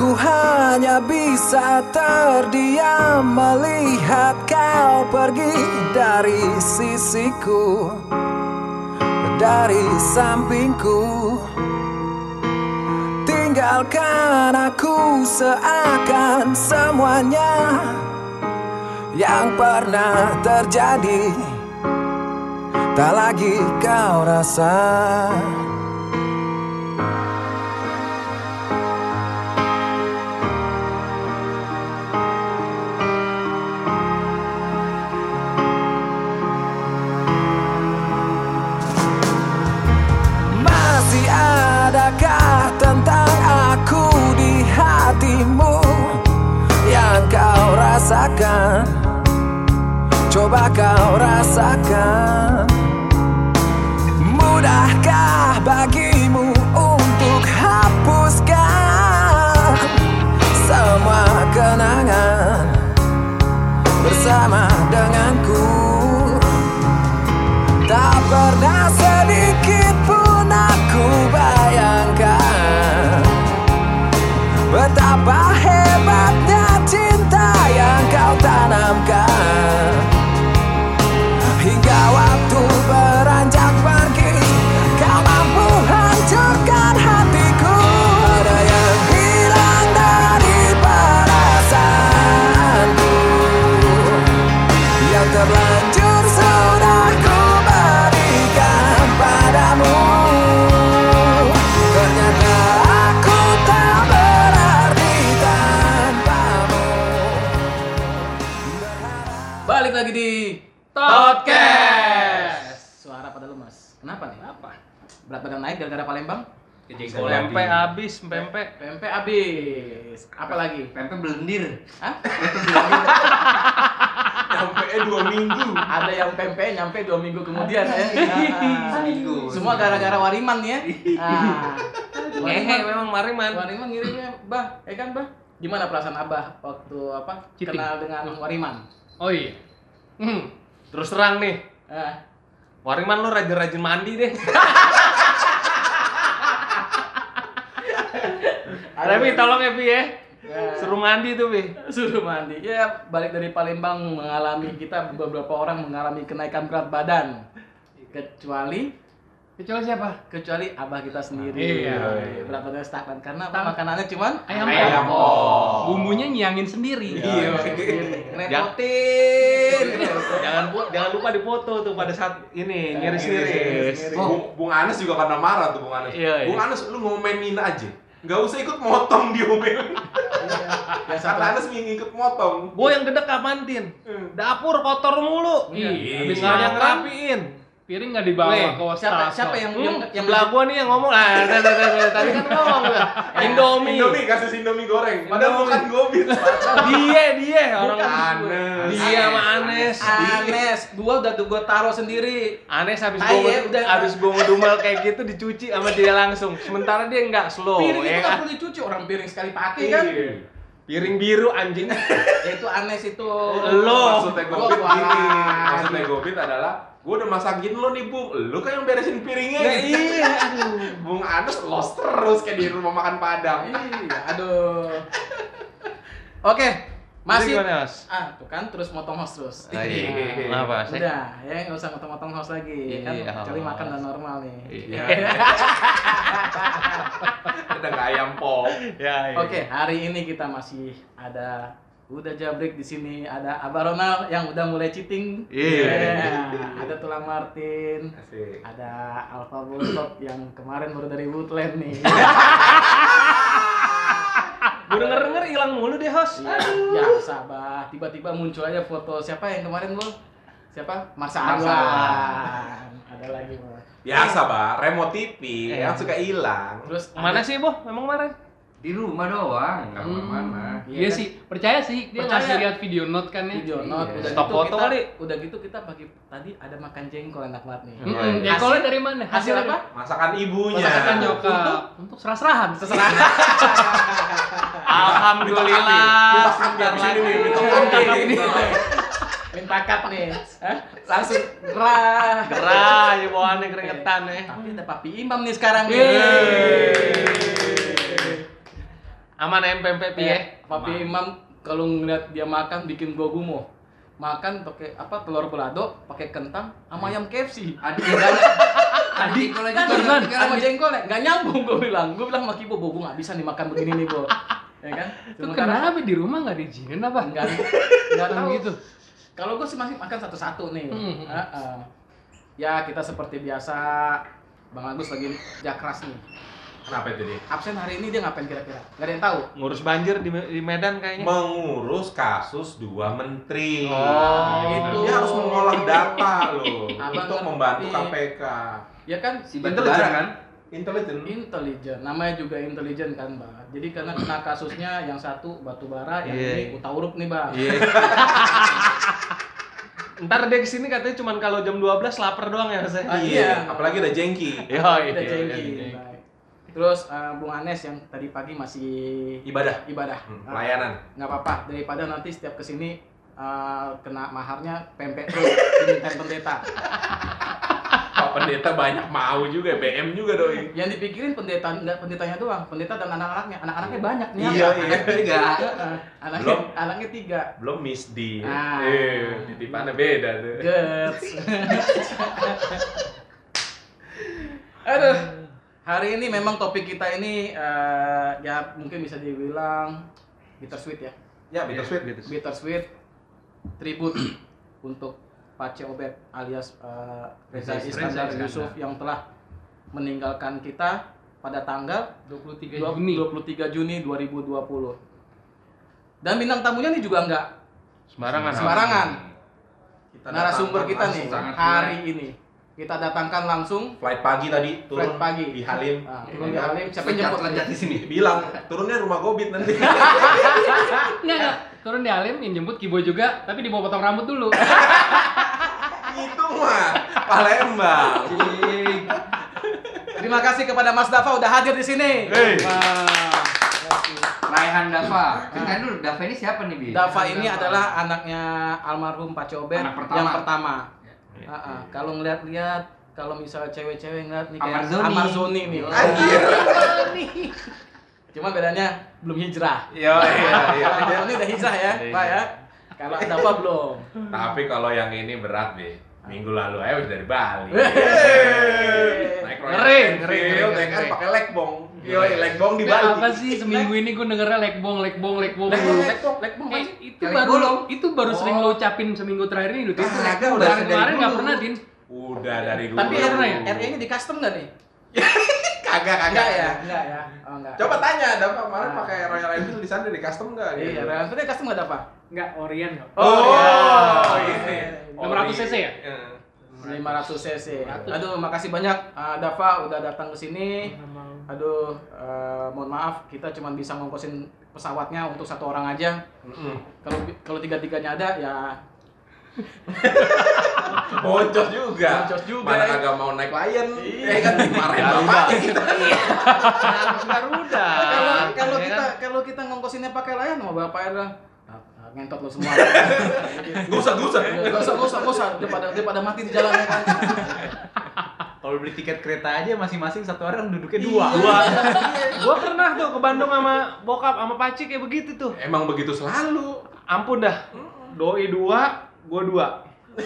Aku hanya bisa terdiam melihat kau pergi dari sisiku Dari sampingku. Tinggalkan aku seakan semuanya Yang pernah terjadi. Tak lagi kau rasa rasakan. Coba kau rasakan. Mudahkah bagimu untuk hapuskan Semua kenangan bersama denganku Pempek habis, pempek. PMP habis. Apa lagi? Pempek belendir. Hah? Sampai eh dua minggu. Ada yang PMP nyampe dua minggu kemudian ya. Ah. Seminggu. Semua gara-gara Wariman ya. Ah. Ngehe memang Mariman. Wariman ngirimnya, Bah, eh kan Bah? Gimana perasaan Abah waktu apa? Cheating. Kenal dengan Wariman? Oh iya. Hmm. Terus terang nih, Ah. Wariman lu rajin-rajin mandi deh. Tapi tolong ya Pi ya. Ya. Suruh mandi tuh Pi. suruh mandi ya balik dari Palembang mengalami kita beberapa orang mengalami kenaikan berat badan kecuali Kecuali siapa? kecuali abah kita sendiri Iya. berat badannya stagnan karena apa? makanannya cuman Ayam Ayam pop. pop. Bumbunya nyangin sendiri. iya ngerepotin Jangan pu- jangan lupa dipoto tuh pada saat ini ngiris-ngiris. Bung, Bung Anes juga karena marah tuh Bung Anes. Iya, iya. Bung Anes lu ngomenin aja. Nggak usah ikut motong diomelin. ya Anes ingin ikut motong. Gue yang gede kapan tin? Dapur kotor mulu. Iya. Habis Iya. Yang. Piring nggak dibawa Nih, ke siapa wastafel. siapa yang yang Hmm, yang sebelah gua nih yang ngomong ah, tadi, kan ngomong gua. Indomie. Indomie kasus Indomie goreng. Padahal Indomie. bukan gobit. Dia dia orang Anes. Dia sama Anes. Anes gua udah tuh gua taruh sendiri Anes habis gua udah. habis gua ngedumel kayak gitu dicuci sama dia langsung. Sementara dia nggak slow piring itu ya nggak kan. perlu dicuci orang piring sekali pakai kan Iya. Piring biru anjing. ya itu Anes itu Lo. Maksudnya gobit gini. Maksudnya gobit adalah Gue udah masakin lo nih Bung, lo kan yang beresin piringnya Nah, gitu. iya, aduh. Bung Anes los terus kayak di rumah makan Padang Iya, aduh. Oke, masih gimana, Mas? ah tuh kan terus motong host terus. Ah, iya. Nah, Kenapa, Sek? Udah, ya nggak usah motong-motong host lagi. kan Iya, kecuali makan dan normal nih. Iya. Udah nggak ayam pop Ya, iya. Oke, hari ini kita masih ada udah jabrik di sini ada Abah Ronald yang udah mulai cheating. Iya. Yeah. Ada Tulang Martin. Asik Ada Alpha Bulldog yang kemarin baru dari Woodland nih. Gua denger-denger hilang mulu deh, host. ya sabar tiba-tiba muncul aja foto siapa yang kemarin bol siapa Marsa Marsa. Alwan ada lagi bol Biasa Pak, remote TV Iya. yang suka hilang terus Mana sih, Boh? Emang kemarin? Di rumah doang, nggak ke mana-mana Iya Iya kan? sih, percaya sih dia Percaya. ngasih lihat video note kan ya. video note Iya. udah Stop gitu foto kita kali. udah gitu kita pagi tadi ada makan jengkol enak banget nih Mm-mm, Iya. Jengkolnya dari mana? hasil apa Masakan ibunya Masakan Nyokap untuk serah-serahan. terserah Alhamdulillah. Minta Sebentar sini nih, lagi. minta cup nih Hah? langsung gerah Gerah, ya bawaannya keringetan ya. tapi ada papi imam nih sekarang nih Yeay. Aman empempe piye? Eh, Papi Imam kalau ngeliat dia makan bikin gua gumoh. Makan pakai apa telur balado, pakai kentang sama ayam KFC. Adik Nggak- adik kalau gitu Kan, tinggal sama aja. jengkol ya, nggak nyambung gue bilang. Gue bilang sama Kibo, Bo, gue nggak bisa nih makan begini nih, Bo. Ya kan? Itu kenapa di rumah nggak diizinin apa? Enggak, enggak tahu gitu. Kalau gue sih masih makan satu-satu nih. Hmm. Heeh. Ya kita seperti biasa, Bang Agus lagi kerja keras nih. Kenapa itu dia? Absen hari ini dia ngapain kira-kira? Gak ada yang tahu. Ngurus banjir di, di Medan kayaknya. Mengurus kasus dua menteri. Oh, gitu. Dia harus mengolah data loh Abang untuk ngerti. membantu KPK. Ya kan? Si Batubara kan? Intelijen. Intelijen, namanya juga intelijen kan, Bang. Jadi karena kena kasusnya yang satu batu bara, yang Iya. ini utauruk nih, Bang. Iya. Ntar dia ke sini katanya cuman kalau jam 12 lapar doang ya saya. Ah, Iya. iya. Apalagi ada jengki. Iya, Udah iya, jengki. iya. Terus eh, Bung Anes yang tadi pagi masih Ibadah. ibadah. Hmm, Ah, Pelayanan. nggak apa-apa daripada nanti setiap ke sini eh, kena maharnya pempek terus dimintain pendeta. Pak pendeta banyak mau juga, BM juga doi. Yang dipikirin pendeta nggak pendetanya doang, pendeta dan anak-anaknya. Anak-anaknya banyak nih. Iya, iya. Tiga. Anaknya Belum. anaknya tiga. Belum Miss D. Ah. Eh, titipannya beda tuh. Gets. Aduh. Hari ini memang topik kita ini eh, ya mungkin bisa dibilang bittersweet ya. Ya, bittersweet. Bittersweet tribute untuk Pace Obed alias eh, Reza Iskandar. Yusuf yang telah meninggalkan kita pada tanggal 23 dua- Juni. 23 Juni 2020. Dan bintang tamunya nih juga nggak Sembarangan. sembarangan. Kita Narasumber kita nih hari ini. Kita datangkan langsung Flight pagi tadi turun Flight pagi. di Halim. Ah, turun di Ya kan? Halim. Siapa yang jemput? Loncat di sini. Bilang turunnya rumah Gobit nanti. Enggak, enggak. Turun di Halim yang jemput Kibo juga, tapi dibawa potong rambut dulu. Itu mah Palembang. Terima kasih kepada Mas Dava udah hadir di sini. Hey. Raihan Dava. Ceritain dulu Dava ini siapa nih, Bi? Dava ini adalah anaknya almarhum Pak Cobet Anak pertama. yang pertama. Ya. Ah. Kalau ngeliat-lihat, kalau misalnya cewek-cewek ngeliat nih kayak Amarzoni. Amarzoni nih. Anjir. Cuma bedanya belum hijrah. Iya, iya, iya. Amarzoni udah hijrah ya, Iya. Pak ya. Kalau Dava belum. Tapi kalau yang ini berat, Be. Minggu lalu aja udah dari Bali. Naik Ngeri, Royal ngeri, Enfield, ngeri, ya kan ngeri. pakai legbong. Yo, legbong di Bali. apa sih seminggu ini gue dengernya lekbong, lekbong, lekbong. Lekbong, mulu. lekbong, lekbong apa Eh, sih? itu baru itu baru sering Oh. lo ucapin seminggu terakhir ini. Lu Itu kemarin lekbong udah dari kemarin nggak dulu. pernah din. Udah dari dulu. Tapi pernah ya? RE-nya di custom nggak nih? kagak kagak. Enggak ya, enggak ya. Oh, enggak. Coba tanya, ada Pak kemarin Ah. pakai Royal Enfield di sana di custom enggak? Iya, Reality custom nggak ada apa? Enggak, Orion kok. Oh, iya. ini. 600 cc ya? Iya. 500 cc. Aduh, makasih banyak uh, Dava udah datang ke sini. Aduh, uh, mohon maaf kita cuma bisa ngongkosin pesawatnya untuk satu orang aja. Kalau kalau tiga-tiganya ada ya Boncos juga. Boncos juga. Mana ya. kagak mau naik Lion. Iya. Ya kan dimarahin bapaknya kita. Garuda. kalau kalau Ya kita kan? kalau kita ngongkosinnya pakai layan sama bapaknya bilang, "Ah, ah, ngentot lo semua. Gak usah, gak usah. Gak usah, gak usah, gak usah. Daripada, daripada mati di jalan ya kan. Kalau beli tiket kereta aja masing-masing satu orang duduknya Iya. dua. Dua. Gua pernah tuh ke Bandung sama bokap sama Paci kayak begitu tuh. Emang begitu selalu. Ampun dah. Doi dua, gua dua.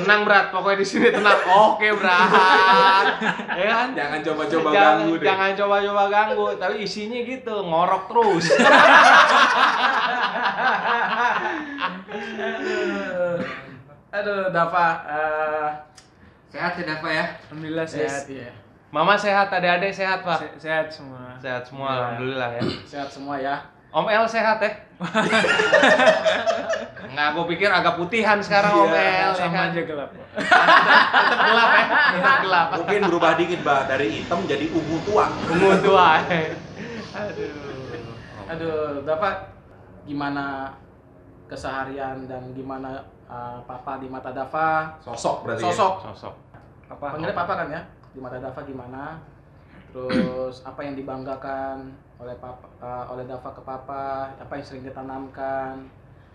tenang berat, pokoknya di sini tenang. Oke berat, ya kan? Jangan coba-coba ganggu deh. Jangan coba-coba ganggu, tapi isinya gitu ngorok terus. Aduh, Dava, eh, Sehat ya Dava ya? Alhamdulillah sehat ya. Mama sehat, adik-adik sehat pak. sehat semua. Sehat semua, alhamdulillah ya. Sehat semua ya. Om El sehat ya? Nggak, gue pikir agak putihan sekarang Om El. ya kan? gelap. Tetap gelap ya, tetap gelap. Mungkin berubah dikit, Mbak. Dari hitam jadi ungu tua. Ungu tua. Aduh, Dava, gimana keseharian dan gimana eh, Papa di mata Dava? Sosok berarti. ya? Sosok. Sosok. Apa? Panggilnya Papa kan ya? Di mata Dava gimana? Terus apa yang dibanggakan oleh Papa eh, oleh Dava ke Papa? Apa yang sering ditanamkan?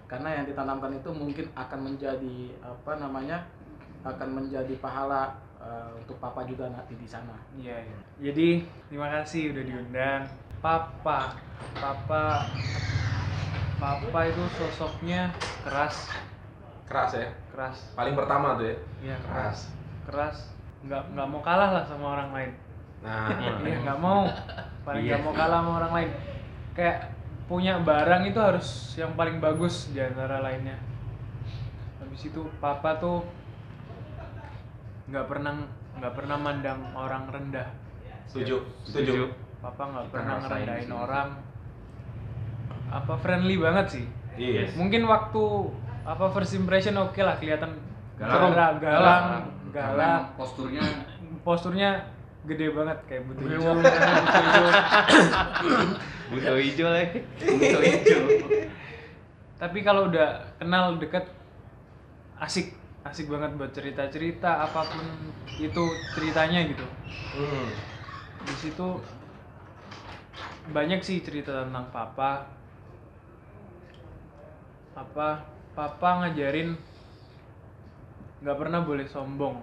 Karena yang ditanamkan itu mungkin akan menjadi apa namanya? akan menjadi pahala eh, untuk Papa juga nanti di sana. Iya, iya. Jadi terima kasih udah diundang. papa papa papa itu sosoknya keras Keras ya. keras. Paling pertama tuh ya. iya Keras. keras. Keras. Nggak nggak mau kalah lah sama orang lain. Nah, iya nggak mau. Paling nggak Iya. mau kalah sama orang lain. Kayak punya barang itu harus yang paling bagus di antara lainnya. Habis itu papa tuh nggak pernah nggak pernah mandang orang rendah. Setuju, setuju. papa nggak pernah ngerendahin orang. Apa friendly banget sih? Iya. mungkin waktu apa first impression? Oke lah kelihatan Galang. galang galang. galang posturnya posturnya gede banget kayak butuh hijau butuh hijau. Butuh hijau lagi. butuh hijau. tapi kalau udah kenal deket asik. Asik banget buat cerita cerita apa pun itu ceritanya gitu. Hmm. di situ banyak sih cerita tentang papa. Apa papa ngajarin nggak pernah boleh sombong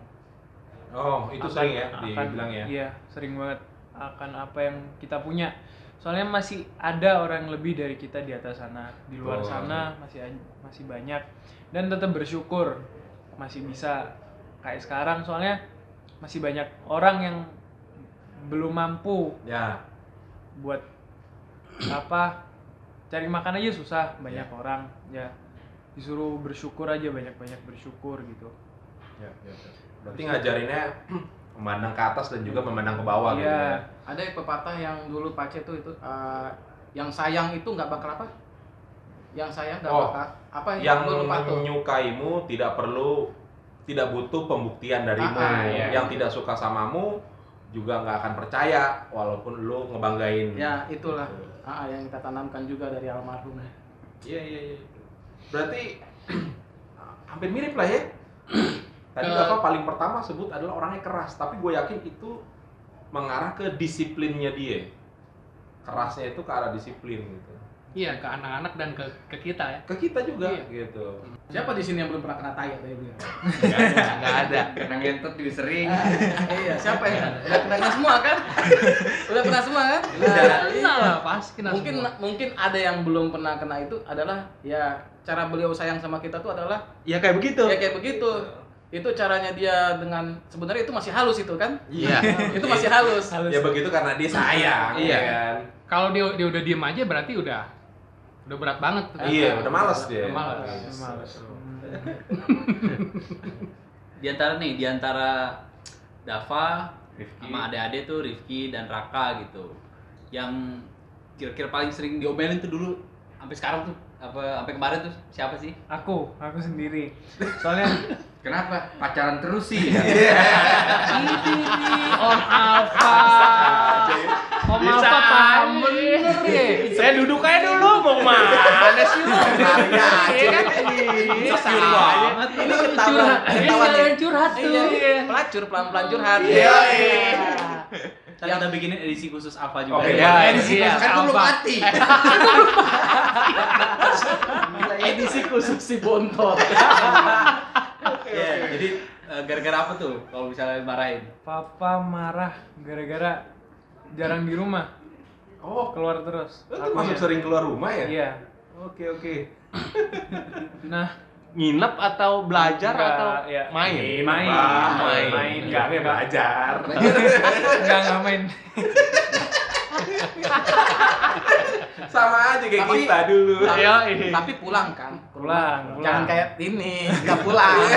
Oh, itu Akan- sering ya akan- dibilang ya. iya sering banget akan apa yang kita punya soalnya masih ada orang yang lebih dari kita di atas sana di luar Betul. sana masih masih banyak dan tetap bersyukur masih bisa kayak sekarang soalnya masih banyak orang yang belum mampu Ya. buat apa cari makan aja susah banyak Iya. orang ya disuruh bersyukur aja banyak banyak bersyukur gitu Ya, ya, ya. Berarti ngajarinnya memandang ke atas dan juga memandang ke bawah gitu Iya. ya. Ada pepatah yang dulu Pace tuh itu eh, yang sayang itu nggak bakal apa? Yang sayang nggak Oh, bakal apa Yang tuh. menyukaimu tidak perlu tidak butuh pembuktian darimu. Ah, ah, iya. Yang tidak suka samamu juga nggak akan percaya walaupun lu ngebanggain. Ya itulah ah, yang kita tanamkan juga dari almarhum. Iya iya iya. Berarti hampir mirip lah ya. Tadi Eh. Dava paling pertama sebut adalah orangnya keras, tapi gue yakin itu mengarah ke disiplinnya dia. Kerasnya itu ke arah disiplin gitu. Iya, ke anak-anak dan ke ke kita ya. Ke kita juga Iya. gitu. Siapa di sini yang belum pernah kena tai tadi bilang? Enggak ada. Karena ngentot juga sering. Ah, iya, siapa ya? Udah pernah kena semua kan? Udah pernah semua kan? Udah, iya. Kena lah, pasti kena mungkin semua. mungkin ada yang belum pernah kena itu adalah ya cara beliau sayang sama kita tuh adalah Ya kayak begitu. ya kayak begitu. Itu caranya dia dengan sebenarnya itu masih halus itu kan? Iya. itu masih halus. halus Ya begitu karena dia sayang, Iya. ya kan. Kalau dia dia udah diem aja berarti udah udah berat banget. tuh. Iya, udah males dia. Udah males. Udah males. di antara nih di antara Dava Rifki. sama adik-adik tuh Rifki dan Raka gitu yang kira-kira paling sering diomelin tuh dulu sampai sekarang tuh apa sampai kemarin tuh siapa sih aku aku sendiri soalnya Kenapa? Pacaran terus sih. Ini nih Om Alfa. Om Bisa Alfa paham bener ya. Saya duduk aja dulu mau ke mana sih lu? Iya, Iya kan? Insecure banget. Ini ketahuan, Curhat. Ini ketahuan sekalian nih. curhat tuh. Iya, pelacur pelan-pelan curhat. Iya. Ntar kita bikinin edisi khusus apa juga. Oke, Ya, edisi iya. kan belum Alfa. mati. Edisi khusus si Bontot. Iya, jadi eh, gara-gara apa tuh kalau misalnya marahin papa marah gara-gara jarang di rumah Oh, keluar terus lu Akunya. termasuk sering keluar rumah ya? iya Oke, oke. nah Nginep atau belajar Enggak, atau ya. main? main Ah, main main. enggak Enggak belajar. enggak enggak main Sama aja kayak Tapi- kita dulu. Iya, Tapi pulang kan? pulang Jangan pulang kayak ini, nggak pulang.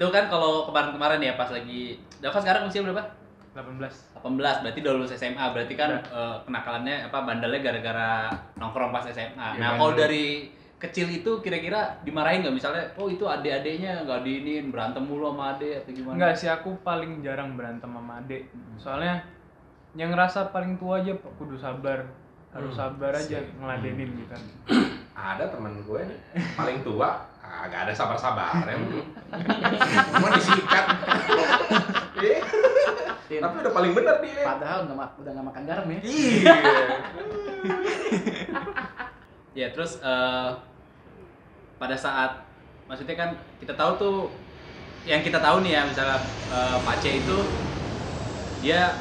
itu kan kalau kemarin-kemarin ya pas lagi Dava sekarang usia berapa 18 18 berarti udah lulus SMA berarti kan eh, kenakalannya apa bandelnya gara-gara nongkrong pas SMA. Iya, nah, kalau dari kecil itu kira-kira dimarahin nggak misalnya oh itu adik-adiknya nggak diinin berantem mulu sama adik atau gimana? enggak sih aku paling jarang berantem sama adek soalnya yang ngerasa paling tua aja kudu sabar harus Hmm, sabar aja sip. ngeladenin gitu Ada teman gue nih, paling tua, agak ada sabar-sabar ya. Cuma disikat. Eh, Tapi udah paling bener dia. Padahal nggak ma- udah nggak makan garam ya. Iya. Ya terus eh, pada saat maksudnya kan kita tahu tuh yang kita tahu nih ya misalnya eh, Pace itu dia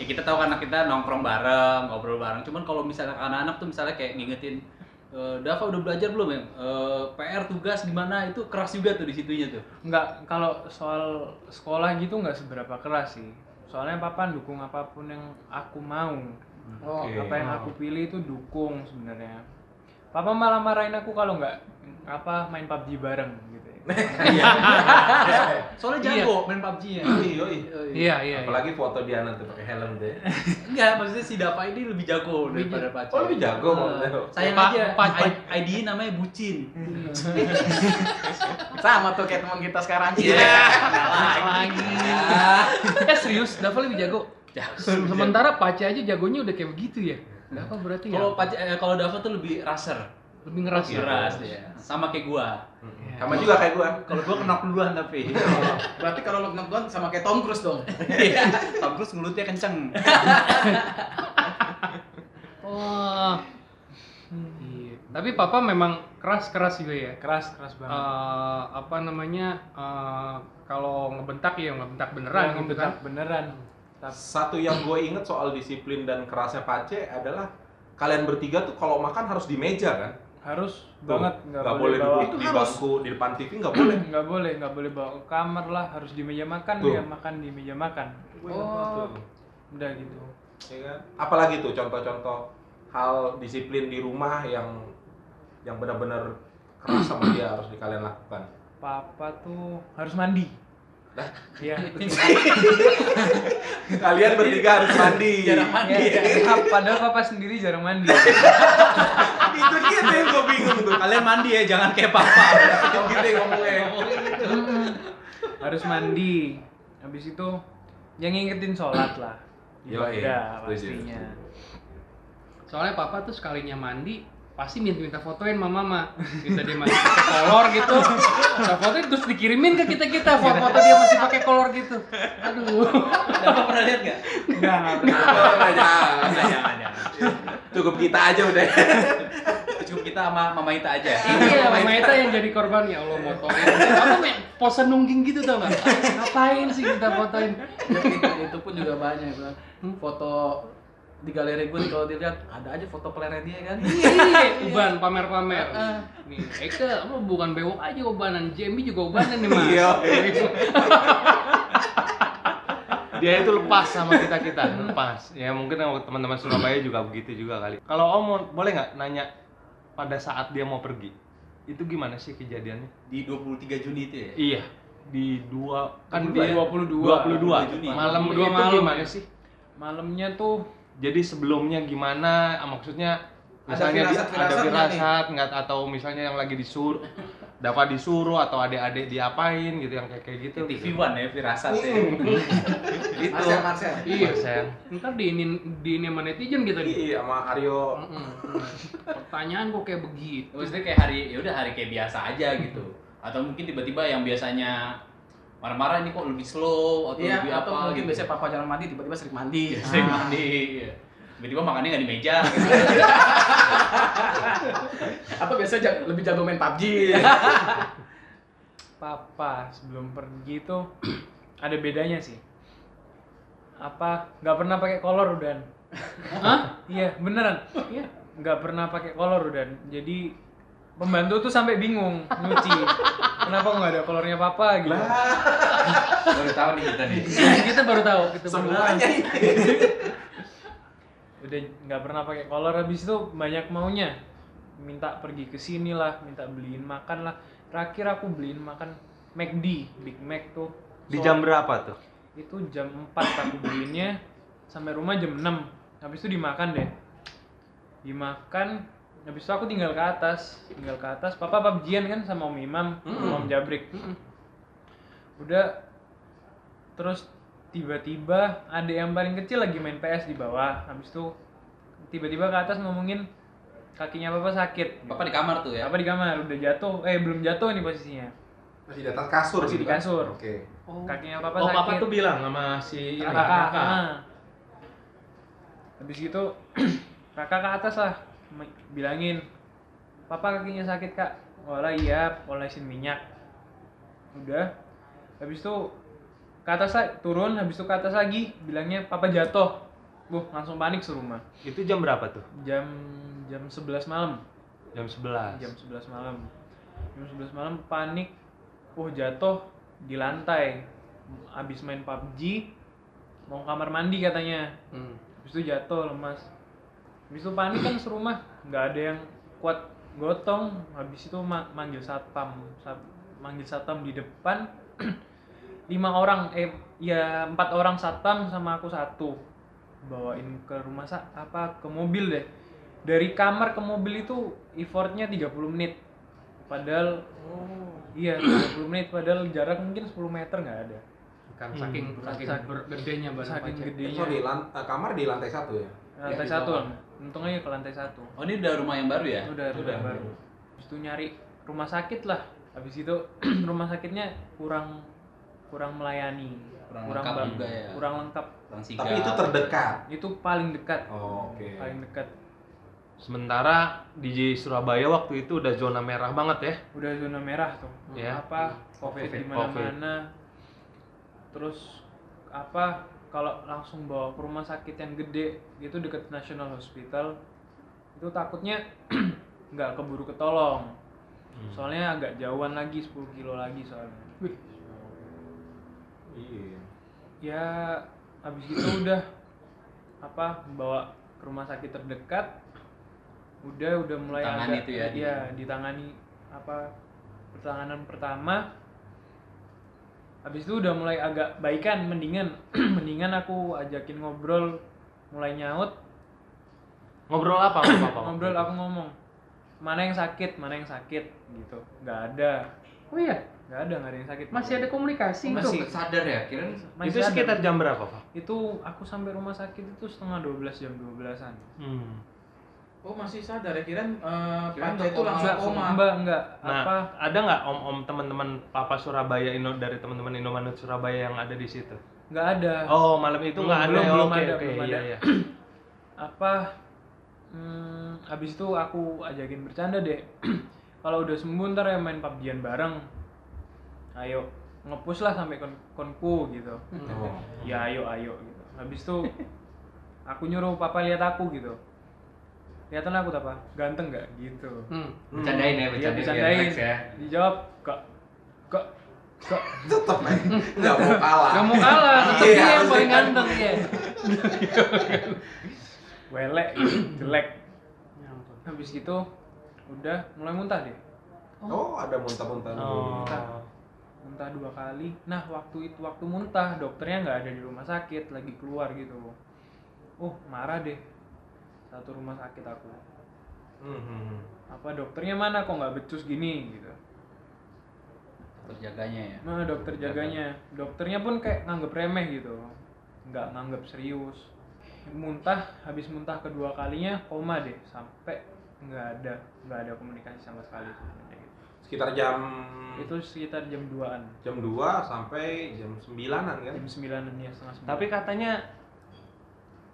ya kita tahu anak kita nongkrong bareng ngobrol bareng cuman kalau misalnya anak-anak tuh misalnya kayak ngingetin eh, Dava udah belajar belum ya Eh, PR tugas gimana itu keras juga tuh di situnya tuh Nggak, kalau soal sekolah gitu nggak seberapa keras sih. Soalnya papa dukung apa pun yang aku mau. Oh, Oke. Apa yang aku pilih itu dukung sebenarnya. Papa malah marahin aku kalau nggak apa main PUBG bareng gitu. ya. soalnya jago main PUBG ya yoi. Iya, iya. Apalagi foto dia nanti pakai helm deh. enggak maksudnya si Dava ini lebih jago daripada Pace Oh, lebih jago Eh, maksudnya. sayang Pa- aja pa- pa- I- ID namanya bucin Sama tuh kayak teman kita sekarang. Iya. lagi. eh serius, Dava lebih jago. Sementara Pace aja jagonya udah kayak begitu ya. Dava berarti kalau ya Pace eh, kalau Dava tuh lebih raser lebih ngeras ya. keras dia sama kayak gua Sama juga kayak gua. kalau gua kena duluan tapi Berarti kalau lu nonton sama kayak Tom Cruise dong. Iya, Tom Cruise ngelutnya kenceng. Wah. Iya. Tapi papa memang keras-keras juga ya. Keras keras banget. Eh, apa namanya? eh, kalau ngebentak ya ngebentak beneran Yang gitu kan. bener- beneran. Satu yang gue inget soal disiplin dan kerasnya Pace adalah kalian bertiga tuh kalau makan harus di meja kan? Harus Tuh, banget nggak boleh bawa duduk di bangku di depan TV nggak boleh. nggak boleh nggak boleh bawa ke kamar lah harus di meja makan Tuh. dia makan di meja makan Oh. udah gitu Ya kan? Apalagi tuh contoh-contoh hal disiplin di rumah yang yang benar-benar keras sama dia harus di kalian lakukan. papa tuh harus mandi iya Kalian bertiga harus mandi. Jarang mandi. Ya, padahal papa sendiri jarang mandi Itu dia tuh yang gue bingung tuh. Kalian mandi ya, jangan kayak papa. Gitu yang ngomongnya. harus mandi habis itu yang ngingetin sholat lah setuju. pastinya Soalnya papa tuh sekalinya mandi pasti minta-minta fotoin sama mama minta dia masih pakai kolor gitu kita fotoin terus dikirimin ke kita kita foto-foto dia masih pakai kolor gitu aduh Bapak pernah lihat nggak? Jangan, jangan. Jangan, jangan, jangan. Cukup kita aja udah. Cukup kita sama Mama Ita aja. iya mama Ita yang jadi korban ya Allah motorin apa mek pose nungging gitu tau nggak ngapain sih kita fotoin itu, itu pun juga banyak bro. Foto di galeri gue kalau dilihat ada aja foto pelernya dia kan. iya uban pamer-pamer nih Eka apa bukan bewok aja ubanan JMB juga ubanan nih mas Iya. Dia itu lepas sama kita kita, lepas. Ya mungkin sama teman-teman Surabaya juga begitu juga kali. Kalau Om boleh nggak nanya pada saat dia mau pergi, itu gimana sih kejadiannya? Di 23 Juni itu ya. Iya, di dua kan 22. dia 22. 22 Juni. malam Dua malam gimana sih? malamnya tuh Jadi sebelumnya gimana? Ah, Maksudnya Ada misalnya di- firasat-firasat ada firasat nggak atau misalnya yang lagi disuruh dapat disuruh atau adik-adik diapain gitu yang kayak kayak gitu. TV One ya, firasat ya. Itu. Marcel, Marcel. iya Marcel. ntar diinin diinin sama netizen kita nih Iya sama Aryo. Pertanyaan kok kayak begitu Maksudnya kayak hari ya udah hari kayak biasa aja gitu. Atau mungkin tiba-tiba yang biasanya marah-marah ini kok lebih slow atau Iya, lebih atau apa mungkin gitu. biasanya papa jarang mandi, tiba-tiba sering mandi. Sering mandi. iya. Tiba-tiba makannya nggak di meja. gitu. Atau biasanya jag- lebih jago main PUBG. papa sebelum pergi tuh ada bedanya sih apa nggak pernah pakai kolor udah Hah? iya beneran iya nggak pernah pakai kolor udah jadi pembantu tuh sampai bingung nyuci. Kenapa nggak ada kolornya papa gitu? Baru tahu nih kita nih. kita baru tahu kita baru tahu. Semuanya udah nggak pernah pakai kolor. Habis itu banyak maunya. Minta pergi ke sini lah minta beliin makan lah. Terakhir aku beliin makan McD Big Mac tuh. Di jam berapa tuh? itu jam 4 aku beliinnya. Sampai rumah jam 6 habis itu dimakan deh. Dimakan habis itu aku tinggal ke atas. Tinggal ke atas. Papa pabjian kan sama om imam sama om jabrik. Udah terus tiba-tiba ada yang paling kecil lagi main PS di bawah. Habis itu tiba-tiba ke atas ngomongin kakinya papa sakit. Bapak di kamar tuh ya. apa di kamar. Udah jatuh. Eh belum jatuh nih posisinya. Masih di atas kasur Masih gitu di kan? kasur. Oke. kakinya papa oh, sakit. papa tuh bilang sama si kakak, kakak. ah. habis gitu kakak ke atas lah bilangin papa kakinya sakit kak. Wala iya olesin minyak. Udah. Habis itu ke atas turun habis itu ke atas lagi bilangnya papa jatuh. Buh, langsung panik serumah. Itu jam berapa tuh? jam jam 11 malam. Jam 11. jam 11 malam. Jam 11 malam panik. Oh jatuh di lantai. Abis main PUBG mau kamar mandi katanya. Hmm. habis itu jatuh lemas habis itu panik kan serumah nggak ada yang kuat gotong. Habis itu ma- manggil satpam. Sat- manggil satpam di depan. Lima orang eh ya empat orang satpam sama aku satu. Bawain ke rumah sa apa ke mobil deh. Dari kamar ke mobil itu effortnya 30 menit. Padahal iya 30 menit. Padahal jarak mungkin 10 meter nggak ada. Kan saking Hmm. saking Saking- gedenya badan saking gedenya. So, di lan- eh, kamar di lantai satu ya? Lantai satu bawah. untung aja ke lantai satu Oh ini udah rumah yang baru ya? udah Udah. udah baru habis itu nyari rumah sakit lah habis itu rumah sakitnya kurang kurang melayani Kurang lengkap ba- juga ya. kurang lengkap Kurang sigap. Tapi itu terdekat. itu paling dekat Oh, Oke. paling dekat Sementara di Surabaya waktu itu udah zona merah banget ya. udah zona merah tuh Ya. apa covid Covid, di mana-mana terus apa kalau langsung bawa ke rumah sakit yang gede gitu deket National Hospital itu takutnya nggak keburu ketolong. Soalnya agak jauhan lagi 10 kilo lagi soalnya. Iya. ya habis itu udah apa bawa ke rumah sakit terdekat udah udah mulai Tangani agak tuh ya, ya ditangani apa pertanganan pertama habis itu udah mulai agak baikan mendingan mendingan aku ajakin ngobrol mulai nyaut Ngobrol apa ngobrol aku ngomong mana yang sakit mana yang sakit gitu nggak ada Oh iya, nggak ada nggak ada yang sakit masih ada komunikasi Masih itu. sadar ya? Masih itu ada. sekitar jam berapa, Pak? itu aku sampai rumah sakit itu setengah 12 jam 12an Hmm. Oh masih sadar ya kirain uh, Kirain Panca itu langsung enggak koma. enggak enggak Nah, apa ada nggak om-om teman-teman Papa Surabaya Indo dari teman-teman Indomaret Surabaya yang ada di situ? nggak ada Oh, malam itu nggak ada. belum, ya? ada, oke, belum iya, ada. iya. apa hmm, habis itu aku ajakin bercanda deh kalau udah sembuh ntar ya main PUBG-an bareng ayo ngepush lah sampai kon konku gitu Oh. ya ayo ayo gitu habis itu aku nyuruh papa lihat aku gitu kelihatan aku apa ganteng nggak gitu Hmm. bercandain ya, Iya bercandain. biar bercandain ya. dijawab kok kok kok Tetep men. Nggak mau kalah. Gak mau kalah, Iya, dia yang paling kan. ganteng ya. welek jelek habis gitu udah mulai muntah deh Oh, ada muntah-muntah. Oh. muntah dua kali nah waktu itu waktu muntah dokternya nggak ada di rumah sakit lagi keluar gitu oh marah deh satu rumah sakit aku. Hmm, hmm, hmm. apa dokternya mana kok nggak becus gini gitu? Terjaganya ya. nah dokter jaganya. Dokternya pun kayak nganggep remeh gitu. Nggak nganggep serius. Muntah habis muntah kedua kalinya koma deh. Sampai nggak ada nggak ada komunikasi sama sekali sebenarnya gitu. Sekitar jam itu sekitar jam 2an jam 2 sampai jam 9-an kan? jam 9an ya setengah sembilan. Tapi katanya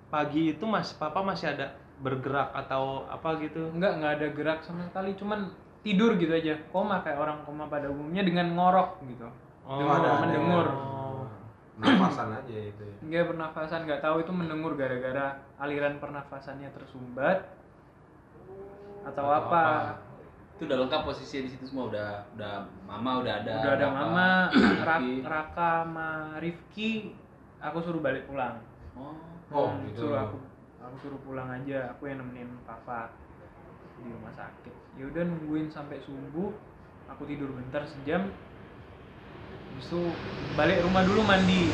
pagi itu mas Papa masih ada bergerak atau apa gitu? nggak nggak ada gerak sama sekali cuman tidur gitu aja koma kayak orang koma pada umumnya dengan ngorok gitu Oh, Dengar, ada, ada. mendengur. Oh. Nafasan aja itu ya. nggak pernafasan nggak tahu itu mendengur gara-gara aliran pernafasannya tersumbat atau, Atau apa. Itu udah lengkap posisinya di situ semua udah udah mama udah ada. udah ada Bapak, mama Rifki. Raka sama Rifki aku suruh balik pulang Oh. Oh, gitu. suruh aku aku suruh pulang aja aku yang nemenin papa di rumah sakit. Ya udah nungguin sampai subuh aku tidur bentar sejam. Itu balik rumah dulu mandi.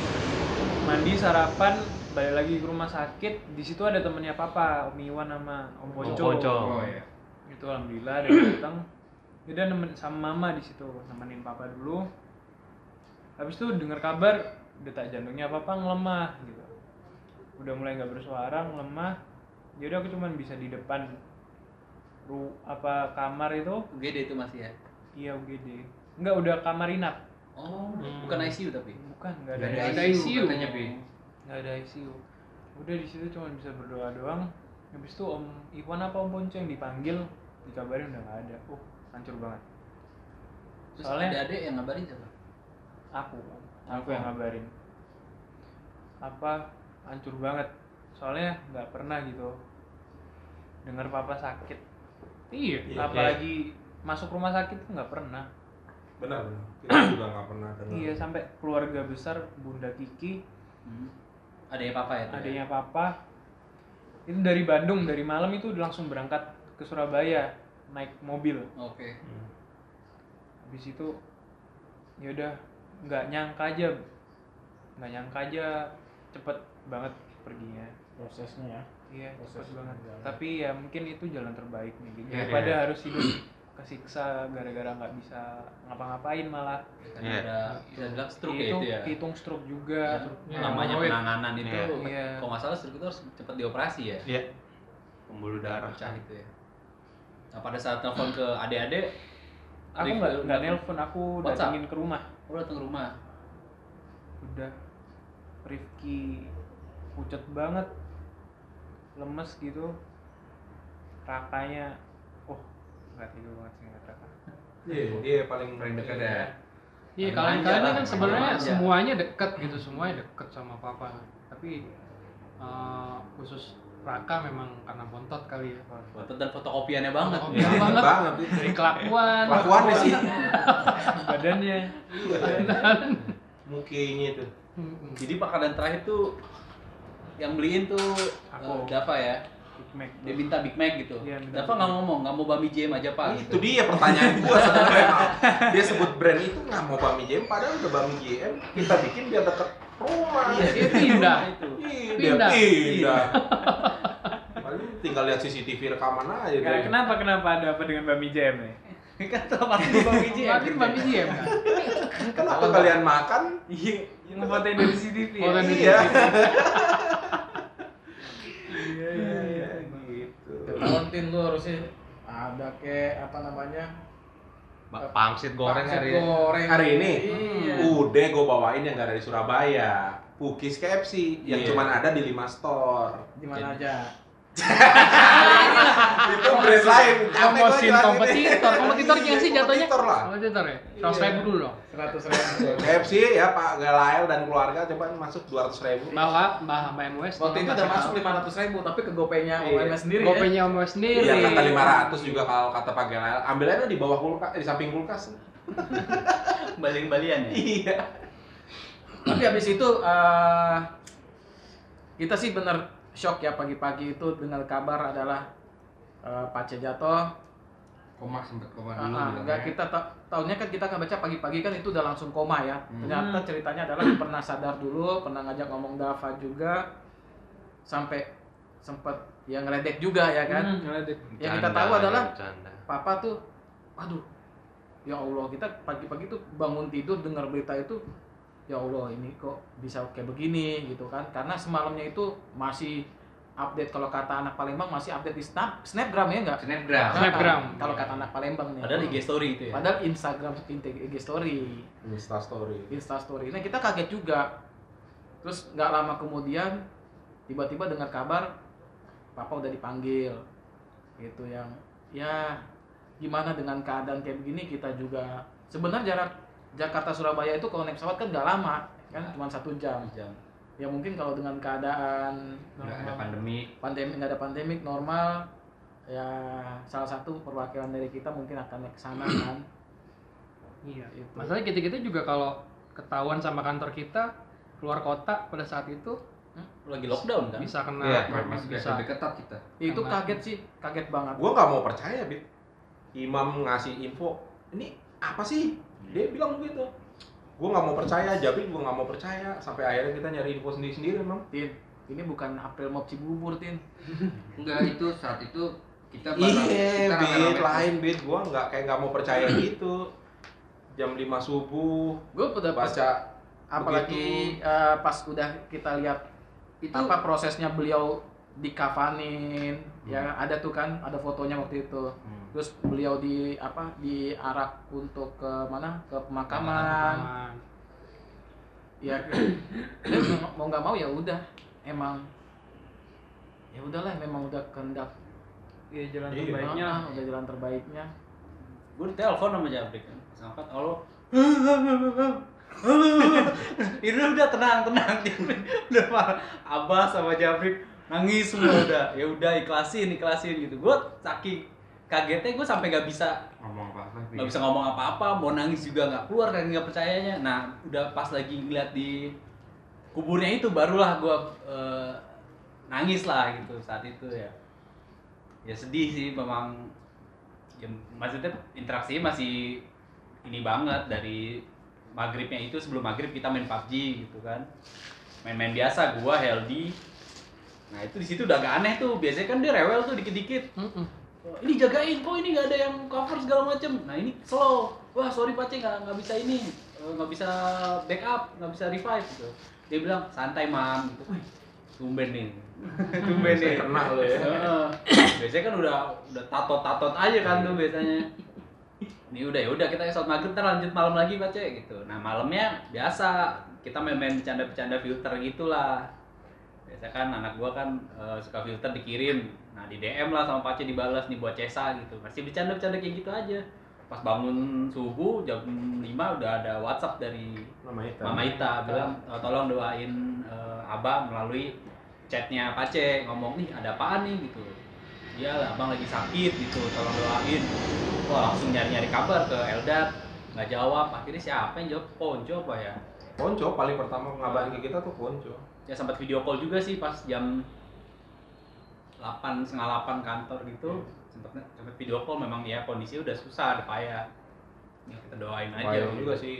Mandi sarapan balik lagi ke rumah sakit. Di situ ada temennya papa Om Iwan sama Om Ponco, Ponco. Oh ya. itu alhamdulillah ada yang datang. Dia udah nemen sama mama di situ nemenin papa dulu. Habis itu dengar kabar detak jantungnya papa ngelemah gitu udah mulai nggak bersuara ngelemah. Jadi aku cuman bisa di depan ru apa kamar itu. UGD itu masih ya. iya UGD nggak udah kamar inap. Oh, Hmm. bukan ICU tapi. bukan nggak ada, ada ICU ICU. katanya, Pi. nggak ada ICU udah di situ cuma bisa berdoa doang. Habis itu Om Iwan apa Om Ponco yang dipanggil. Dikabarin udah nggak ada. Uh hancur banget. Terus Soalnya- ada adik yang ngabarin siapa? aku aku yang ngabarin. Apa hancur banget soalnya nggak pernah gitu dengar papa sakit Iya. Iya. apalagi masuk rumah sakit tuh nggak pernah benar benar kita juga nggak pernah dengar iya sampai keluarga besar bunda Kiki Hmm. Adanya papa ya? tuh ya? adanya papa itu dari Bandung dari malam itu udah langsung berangkat ke Surabaya naik mobil Oke. habis itu ya udah nggak nyangka aja nggak nyangka aja cepet banget perginya prosesnya ya iya Proses cepet banget jalan. tapi ya mungkin itu jalan terbaik nih gitu. Iya, daripada iya. harus hidup kesiksa gara-gara nggak bisa ngapa-ngapain malah Karena Iya. ada bisa bilang stroke ya itu itu ya. hitung stroke juga Ya, Namanya penanganan itu, Iya. Iya. kalau nggak salah stroke itu harus cepat dioperasi ya. Iya. Pembuluh darah. Pecah itu ya. Nah pada saat telepon ke adik-adik, aku nggak nggak nelpon aku datengin ke rumah aku datang ke rumah. udah Rifki pucet banget lemes gitu rakanya oh nggak tidur banget sih nggak Raka iya dia paling Paling dekat ya. Iya, kalian kalian kan sebenarnya manja. semuanya deket gitu, semuanya deket sama papa. Tapi eh, khusus Raka memang karena bontot kali ya. Foto dan fotokopiannya banget. Fotokopian Iya, banget. Dari kelakuan. kelakuannya sih badannya Mukanya itu. Mm-mm. Jadi makanan terakhir tuh yang beliin tuh Aku. eh, Dava ya. Big Mac Dia minta Big Mac gitu. Iya, minta Dava Big nggak ngomong, nggak mau bami jam aja pak. itu dia pertanyaan gua sebenarnya dia sebut brand itu nggak mau Bami JM padahal udah Bami JM kita bikin biar deket rumah Iya, Dia pindah. itu. Iya, Pindah. dia pindah paling tinggal lihat CCTV rekaman aja kenapa kenapa ada apa dengan Bami Jam nih kan tuh pasti bami jam. Makin Bami Jam kan. kenapa kalian makan iya yang fotoin dari CCTV ya? Fotoin dari iya iya iya iya gitu tin lu harusnya ada kayak apa namanya Pangsit goreng pangsit hari goreng Hari ini? iya. udah gue bawain yang gak dari Surabaya Pukis KFC yang Iya. cuman ada di 5 store di mana aja itu brand lain Promosin jelasin. kompetitor. Kompetitornya Iya, sih jatuhnya. kompetitor lah Kompetitor ya. Seratus ribu dulu dong. seratus ribu KFC ya Pak Galael dan keluarga coba masuk 200 ribu Bahwa Mbah Mbak MWS. waktu itu udah masuk lima ratus ribu tapi ke gopaynya Iya. OMS sendiri ya Gopenya MWS sendiri. Iya kata 500 juga kalau kata Pak Galael ambil aja di bawah kulkas eh, di samping kulkas Balian-balian ya. iya tapi habis itu eh, kita sih bener shock ya pagi-pagi itu dengar kabar adalah eh, Pace jatuh Koma sempet koma dulu ah, bilangnya. enggak kita ta- tahunya kan kita kan baca pagi-pagi kan itu udah langsung koma ya. Hmm. Ternyata ceritanya adalah pernah sadar dulu, pernah ngajak ngomong Dava juga sampai sempet ya ngeledek juga ya kan. Hmm, ngeledek. Yang kita tahu adalah bercanda. papa tuh aduh ya Allah kita pagi-pagi tuh bangun tidur dengar berita itu ya Allah ini kok bisa kayak begini gitu kan karena semalamnya itu masih update kalau kata anak Palembang masih update di snap snapgram ya enggak Snapgram. Snapgram. kalau kata anak Palembang nih Padahal IG story itu ya. Padahal Instagram IG story, Insta story Insta story. Nah kita kaget juga. Terus nggak lama kemudian tiba-tiba dengar kabar papa udah dipanggil. Gitu yang ya gimana dengan keadaan kayak begini kita juga sebenarnya jarak Jakarta Surabaya itu kalau naik pesawat kan nggak lama kan cuma satu jam. Jam. Ya mungkin kalau dengan keadaan Nggak ada pandemi. pandemi nggak ada pandemik normal ya salah satu perwakilan dari kita mungkin akan naik ke sana kan. Iya. Itu. Masalahnya kita kita juga kalau ketahuan sama kantor kita keluar kota pada saat itu Lagi lockdown kan? bisa kena Masih bisa lebih ketat kita. itu Karena- kaget sih kaget banget gue nggak mau percaya bit imam ngasih info ini apa sih dia bilang begitu. Gue nggak mau percaya Jabil gue nggak mau percaya. Sampai akhirnya kita nyari info sendiri sendiri emang tin ini bukan April Mop Cibubur tin. Enggak itu saat itu kita iya bit lain bit gue nggak kayak nggak mau percaya gitu. Jam 5 subuh gue udah baca apalagi eh, pas udah kita lihat Itu apa prosesnya beliau dikafanin ya ada tuh kan ada fotonya waktu itu. Terus beliau di apa diarak untuk ke mana? Ke pemakaman. Pemakaman. ya dia mau- nggak mau ya udah emang. Ya udahlah memang udah kehendak. Iya jalan Iya. terbaiknya. Lah. Ah, udah jalan terbaiknya. Gue ditelepon sama Jabrik kan. Sampai kalau itu udah tenang tenang. Udah marah abah sama Jabrik nangis semua udah. Ya udah ikhlasin ikhlasin gitu. Gue saking kagetnya gue sampai nggak bisa ngomong apa nggak bisa ngomong apa-apa mau nangis juga nggak keluar kan nggak percayanya. Nah udah pas lagi ngeliat di kuburnya itu barulah gue nangis lah gitu saat itu ya. Ya sedih sih memang. Ya, maksudnya interaksinya masih ini banget dari maghribnya itu sebelum maghrib kita main PUBG gitu kan. Main-main biasa gua healthy nah itu di situ udah agak aneh tuh. Biasanya kan dia rewel tuh dikit-dikit. Oh, ini jagain kok ini nggak ada yang cover segala macem? Nah ini slow. Wah sorry pace nggak nggak bisa ini. Eh, nggak bisa backup nggak bisa revive gitu. Dia bilang santai mam. Gitu. Wih, tumben nih. Tumben nih. Kena lo ya. Biasanya kan udah udah tatot tatot aja kan tuh biasanya. Ini udah ya udah kita sholat maghrib ntar lanjut malam lagi baca gitu. Nah malamnya biasa. Kita main-main bercanda-bercanda filter gitulah biasa kan anak gua kan eh, suka filter dikirim. Nah di DM lah sama Pace dibalas nih buat Cesa gitu. Masih bercanda-bercanda kayak gitu aja. Pas bangun subuh jam 5 udah ada WhatsApp dari Nama itu. Mama Ita bilang "Eh, tolong doain eh, Abah melalui chatnya Pace. Ngomong nih ada apaan nih? Gitu. Iya lah abang lagi sakit. Gitu tolong doain. Wah langsung nyari nyari kabar ke Eldad. Nggak jawab. Akhirnya siapa yang jawab? Ponco apa ya? Ponco paling pertama ngabarin ke kita tuh Ponco. Ya sempat video call juga sih pas jam 8 setengah 8 kantor gitu sempat sempat video call memang ya kondisi udah susah ada payah ya kita doain aja Bayang gitu. juga sih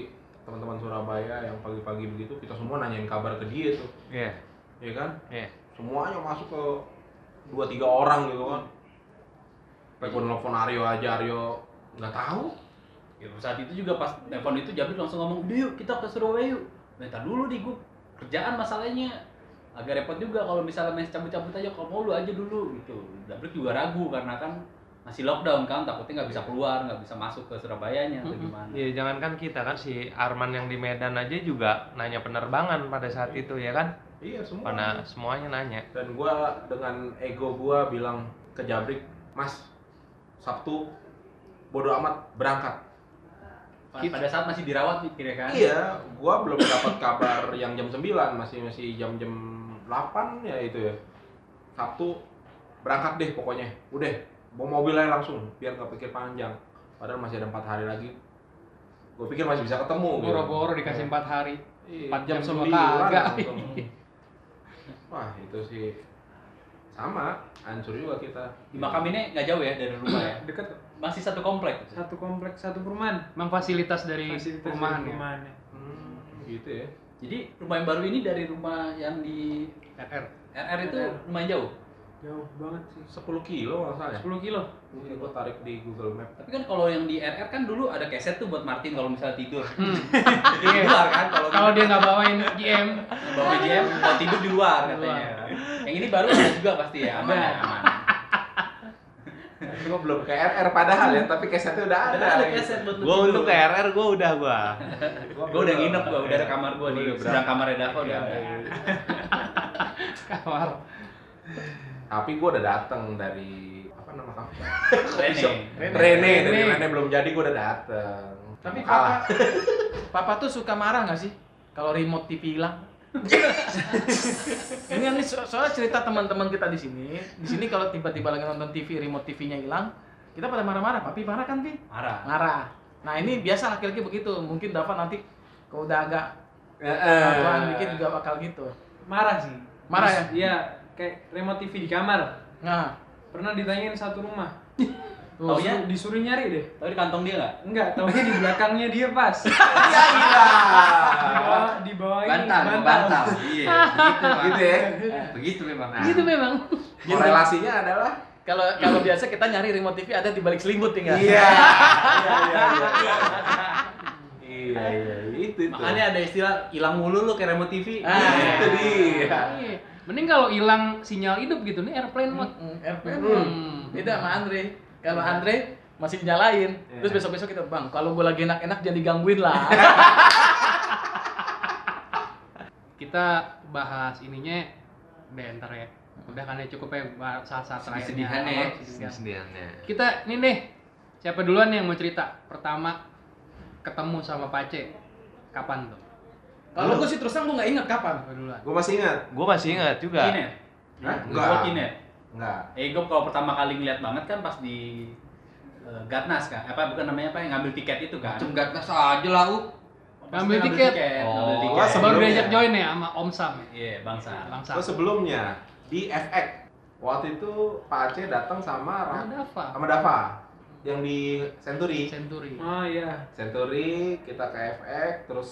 teman-teman Surabaya yang pagi-pagi begitu kita semua nanyain kabar ke dia tuh, Iya. ya kan? Iya. Semuanya masuk ke dua tiga orang gitu kan. Sampai gua nelfon Aryo aja Aryo nggak tahu. Ya, saat itu juga pas telepon itu Jabir langsung ngomong, "Udah yuk kita ke Surabaya yuk." Bentar dulu nih gue kerjaan masalahnya agak repot juga kalau misalnya main cabut-cabut aja kalau mau lu aja dulu gitu. Jabir juga ragu karena kan masih lockdown kan takutnya nggak bisa keluar nggak bisa masuk ke Surabayanya atau Mm-mm. gimana. Iya, jangankan kita kan si Arman yang di Medan aja juga nanya penerbangan pada saat itu ya kan? Iya semua. Mana semuanya nanya. Dan gua dengan ego gua bilang ke Jabrik, Mas, Sabtu bodo amat berangkat. Pa- Pada saat masih dirawat mikirnya kan. Iya, gua belum dapat kabar yang jam 9, masih masih jam-jam 8 ya itu ya. Sabtu berangkat deh pokoknya. Udah, bawa mobil aja langsung biar nggak pikir panjang. Padahal masih ada empat hari lagi. Gue pikir masih bisa ketemu. gitu. Boro-boro dikasih empat hari. Iya, empat jam sama 9 kagak. langsung. Wah itu sih sama, hancur juga kita. Di makam ini nggak jauh ya dari rumah ya. Dekat Masih satu komplek. satu kompleks satu perumahan. Emang fasilitas dari Fasilitas perumahan dari ya? perumahannya. Hmm, gitu ya. Jadi rumah yang baru ini dari rumah yang di RR. RR itu RR. lumayan jauh. Jauh banget sih. 10 kilo nggak salah ya? 10 kilo. Ini gue tarik di Google Map. Tapi kan kalau yang di RR kan dulu ada keset tuh buat Martin kalau misalnya tidur. Hmm. Di luar kan kalau Kalau dia nggak bawain GM, bawa BGM buat tidur di luar katanya. Yang ini baru ada juga pasti ya, aman ya, aman. Gue belum ke RR padahal ya, tapi kesetnya udah ada. Ada ada keset buat tidur. untuk ke RR gua udah gua. Gua udah nginep gua, udah ada kamar gua di Udah seberang kamarnya Dava udah ada. kamar. Tapi gue udah dateng dari apa nama kamu? Rene. Rene, dari Rene. Rene belum jadi gue udah dateng. Tapi kalah. papa, papa tuh suka marah nggak sih kalau remote TV hilang? ini nih so- soalnya cerita teman-teman kita di sini. Di sini kalau tiba-tiba lagi nonton TV, remote TV-nya hilang, kita pada marah-marah. Papi marah kan, Pi? Marah. Marah. Nah ini biasa laki-laki begitu. Mungkin Dava nanti kalau udah agak Heeh. kelakuan dikit juga bakal gitu. Marah sih. Marah ya? Iya, kayak remote TV di kamar. Nah, Pernah ditanyain satu rumah. tuh. Taunya? Disuruh, disuruh nyari deh. Tapi di kantong dia nggak? Enggak, taunya di belakangnya dia pas. Iya gila. di bawah di bawah ini Bantal, bantal. Iya, begitu. Gitu ya. Begitu memang. Nah. Gitu memang. Korelasinya adalah Kalau kalau biasa kita nyari remote TV ada di balik selimut tinggal. Iya. Iya iya iya. Iya iya itu tuh. Makanya ada istilah hilang mulu lu kayak remote TV. Ah, itu dia. Iya. Mending kalau hilang sinyal hidup gitu nih airplane mode. Hmm, airplane. Hmm. Beda sama Andre. Kalau Andre masih nyalain, terus besok-besok kita bang, kalau gue lagi enak-enak jangan digangguin lah. Kita bahas ininya deh ntar ya. Udah kan ya cukup ya saat-saat terakhirnya. Sedih-sedihan ya. Sediannya. Kita ini nih siapa duluan yang mau cerita? Pertama ketemu sama Pace kapan tuh? Kalau gue sih terus terang gue nggak inget kapan. Gue masih ingat. Gue masih ingat juga. Kinet. Hah? Enggak. Enggak. Kinet. Enggak. Eh, gue kalau pertama kali ngeliat banget kan pas di eh, Gatnas kan, apa bukan namanya apa yang ngambil tiket itu kan? Macem gatnas aja lah, U. Ngambil tiket. ngambil Oh, tiket. wah, Baru Sebelumnya. diajak join ya sama Om Sam. ya? Iya, bangsa. Bangsa. Gue sebelumnya di FX. Waktu itu Pak Aceh datang sama Sama Ra- Dava. sama Dava yang di Century. Century. Oh iya. Century kita ke FX terus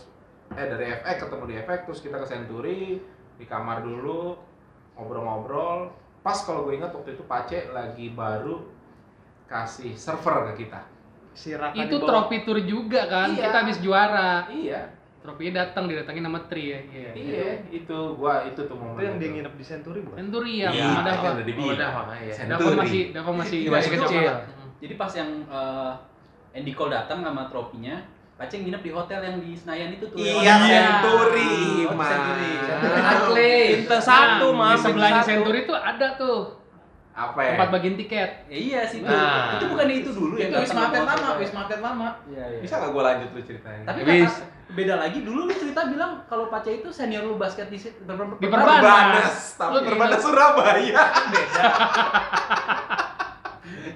eh dari FX ketemu di FX terus kita ke Century di kamar dulu ngobrol-ngobrol pas kalau gue ingat waktu itu Pace lagi baru kasih server ke kita Si Raka Itu dibawa- trofi tour juga kan. Iya. Kita habis juara. iya Trofinya datang didatangin sama Tri ya. Iya. iya itu gua itu tuh momen Itu yang dia itu. nginep di Century bukan? Century ya, sama itu Dava. udah dibilang. Oh, Dava, iya. Century. Dava masih Dava masih Iya, masih masih kecil. Jadi pas yang eh, Andy Cole datang sama trofinya, Pace nginep di hotel yang di Senayan itu tuh. iya yang- Century Oh, Mas. Century. Century Atlet. Pintu satu, Nah, Mam. Di sebelahnya satu. Century itu ada tuh apa ya tempat bagian tiket. Ya, iya sih itu. Nah. Itu bukan itu dulu yang Itu wisma atlet lama, wisma atlet lama. Iya, iya. bisa nggak gue lanjut lu ceritanya Tapi Wis. kata, beda lagi dulu lu cerita bilang kalau Pace itu senior lu basket di Di Perbanas. Perbanas tapi Lu Perbanas. Surabaya beda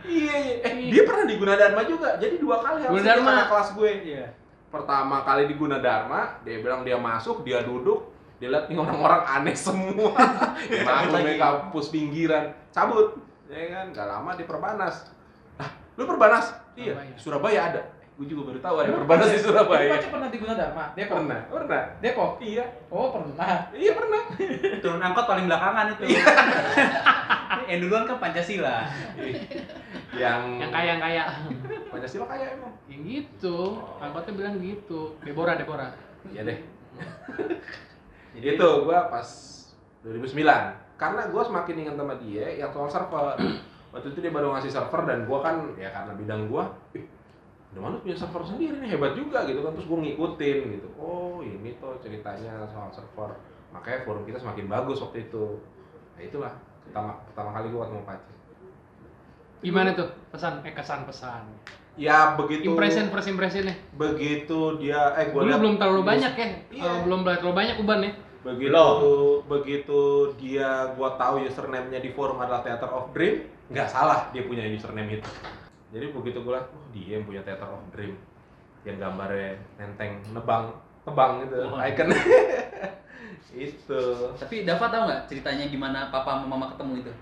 iya iya. eh dia pernah di Gunadarma juga jadi dua kali dia Gunadarma. kelas gue. Iya. pertama kali di Gunadarma dia bilang dia masuk dia duduk dia lihat nih orang-orang aneh semua. Maklum ya kampus pinggiran. Cabut. Ya kan gak lama di Perbanas. Nah lu Perbanas? Iya Surabaya. Surabaya ada. Gue juga baru tahu ada Perbanas di Surabaya. Pace pernah di Gunadarma, Depok. pernah. Pernah. Depok. iya. Oh pernah. iya pernah. Turun angkot paling belakangan itu. yang duluan kan Pancasila. yang Yang kaya yang kaya. Pancasila kaya emang Yang gitu. Angkotnya bilang gitu. Deborah, Deborah. Iya deh. Jadi itu gua pas 2009. Karena gua semakin ingat sama dia yang soal server. Waktu itu dia baru ngasih server dan gua kan ya karena bidang gua, ih, udah mana punya server sendiri nih hebat juga gitu kan terus gua ngikutin gitu. Oh, ini tuh ceritanya soal server. Makanya forum kita semakin bagus waktu itu. Nah, itulah pertama pertama kali gua ketemu Pace. Gimana tuh pesan eh kesan pesan. Ya begitu Impression first impressionnya. begitu dia eh Dulu liat- belum terlalu banyak ya. Iya. Eh, belum terlalu banyak uban ya. begitu begitu dia gua tahu username-nya di forum adalah Theater of Dream nggak salah dia punya username itu jadi begitu gua lihat oh dia yang punya Theater of Dream yang gambarnya nenteng nebang tebang gitu Oh. icon itu Tapi Dava tahu nggak ceritanya gimana papa sama mama ketemu itu?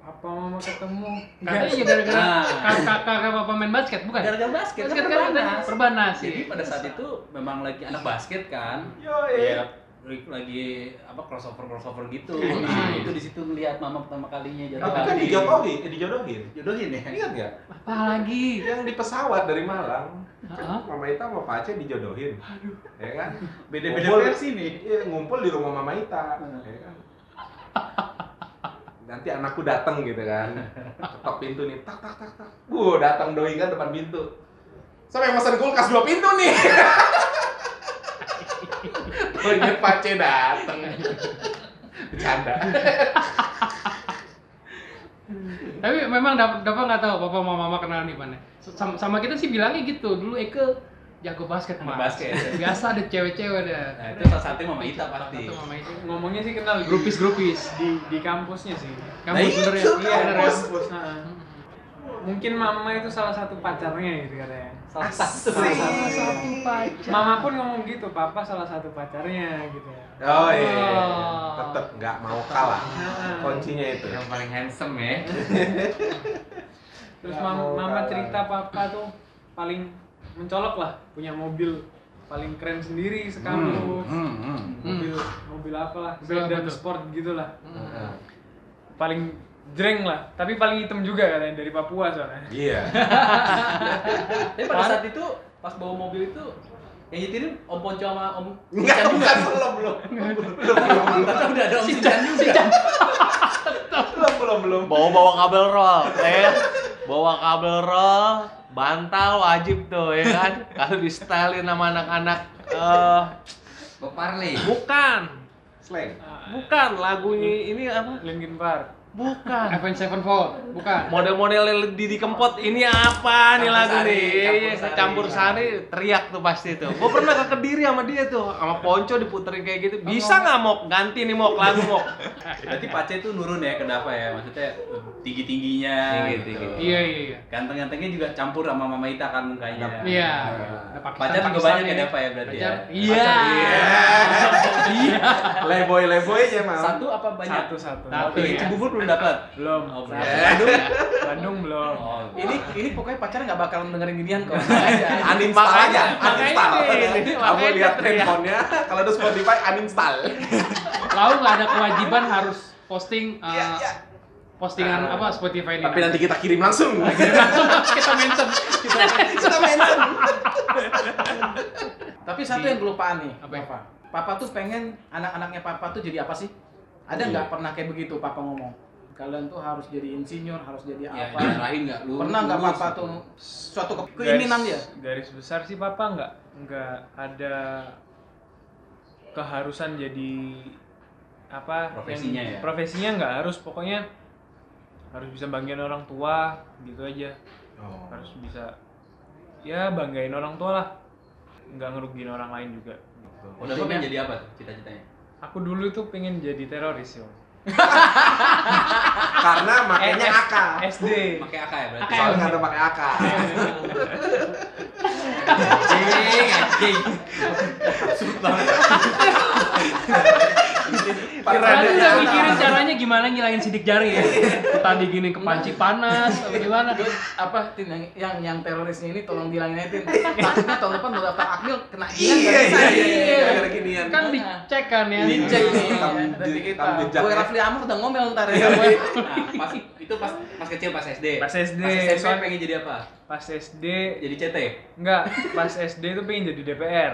Apa mama ketemu? Katanya juga gara-gara Nah. kakak kakak papa main basket bukan? Gara-gara basket, Basket kan kan perbanas. perbanas Jadi ya. pada saat itu memang lagi anak basket kan. yo Ya lagi apa crossover crossover gitu. Nah, itu di situ melihat mama pertama kalinya jatuh tapi kan dijodohin eh, dijodohin Jodohin ya. ingat nggak Apa lagi? yang di pesawat dari Malang Heeh. Mama Ita sama Pak Aceh dijodohin ya kan Beda-beda Ngumpul- versi nih. Iya, ngumpul di rumah Mama Ita. ya kan? Nanti anakku datang gitu kan. Ketok pintu nih, tak tak tak tak. Wuh, datang doi kan depan pintu. Sampai pesan kulkas dua pintu nih. Doinya Pace datang. Bercanda. Tapi memang Dava Dava nggak tahu papa sama mama kenal nih mana. Sama, sama kita sih bilangnya gitu. Dulu Eke jago basket Mas. basket. Biasa ada cewek-cewek dah. Nah, itu salah satu mama Ita pasti. Satu mama itu. Ngomongnya sih kenal di- Grupis-grupis. di di kampusnya sih. Kamu Nah, bener ya? itu Iya, ya. kampus. Nah, mungkin mama itu salah satu pacarnya gitu katanya. Salah satu. Salah satu pacar. Mama pun ngomong gitu, papa salah satu pacarnya gitu ya. Oh iya, Oh. tetep nggak mau kalah. Kuncinya itu. Yang paling handsome ya. Terus mam- mama kalah. cerita papa tuh paling mencolok lah, punya mobil paling keren sendiri sekampus. Hmm, hmm. Mobil mobil apa lah, Mobil apa sedan sport gitu lah. Heeh. Paling jreng lah, tapi paling hitam juga katanya dari Papua soalnya. Iya. Tapi pada saat itu pas bawa mobil itu yang nyetirin Om Ponco sama Om Enggak, bukan belum belum. Belum belum Ternyata udah ada Om Sinchan juga. belum belum belum. bawa bawa kabel roll ya bawa kabel roll bantal wajib tuh ya kan kalau di stylein sama anak-anak eh Bob Marley. bukan Slang. Bukan lagunya ini apa Linkin Park. Bukan. Avenged Sevenfold, bukan. Model-model Didi Kempot ini apa nih lagu sari, nih? campur Iya, sari. Campur sari teriak tuh pasti tuh. Gua pernah ke Kediri sama dia tuh, sama Ponco diputerin kayak gitu. Bisa nggak Mok? Ganti nih Mok lagu Mok. Berarti Pace itu nurun ya ke Dava ya, maksudnya tinggi-tingginya Tinggi, gitu. tinggi. Iya iya iya. Ganteng-gantengnya juga campur sama Mama Ita kan mukanya. Iya. Ada Pacar juga Pakistan banyak ya. Dava ya berarti ya. Pacar. Iya. Iya. Leboy leboynya mah. Satu apa banyak? Satu satu. Satu. Ini ya. Cibubur belum dapat. Belum. Oh, belum. Eh, Bandung belum. Oh, Ini ini pokoknya pacarnya nggak bakalan dengerin ginian kok. uninstall aja, uninstall. Makanya ini, Kamu makanya lihat handphonenya, kalau ada Spotify uninstall. Lalu nggak ada kewajiban harus posting uh, Iya, iya. postingan apa Spotify ini. Tapi nanti kita kirim langsung. kita mention. Kita kita mention. Tapi satu yang kelupaan nih, Apa yang- Papa. Papa tuh pengen anak-anaknya Papa tuh jadi apa sih? Ada nggak pernah kayak begitu Papa ngomong? Kalian tuh harus jadi insinyur, harus jadi Ya, apa? diarahin nggak lu? Pernah nggak Papa tuh suatu ke- keinginan dia? Garis- besar sih papa nggak nggak ada keharusan jadi apa Profesinya yang- ya? profesinya nggak harus pokoknya harus bisa banggain orang tua gitu aja Oh. harus bisa ya banggain orang tua lah nggak ngerugiin orang lain juga gitu. Oh, Dava pengen jadi apa tuh cita-citanya? aku dulu itu pengen jadi teroris yo Karena makanya Eh, AK. SD Pakai AK ya berarti. Soalnya kata pakai AK. Anjing, anjing. Berarti nggak mikirin caranya gimana ngilangin sidik jari ya? Tadi gini kepanci panas, atau gimana? apa tin yang yang, yang terorisnya ini tolong bilangin aja tin takutnya tahun depan udah daftar akmil kena ginian Iya, bisa iya, nih. iya, gara-gara ginian. Kan dicek kan ya. dicek nih dari kita gue. Rafli Amar udah ngomel ntar ya Nah, pas itu pas pas kecil pas SD. pas SD Pas soalnya pengen jadi apa? pas SD Jadi CT. enggak pas SD tuh pengen jadi DPR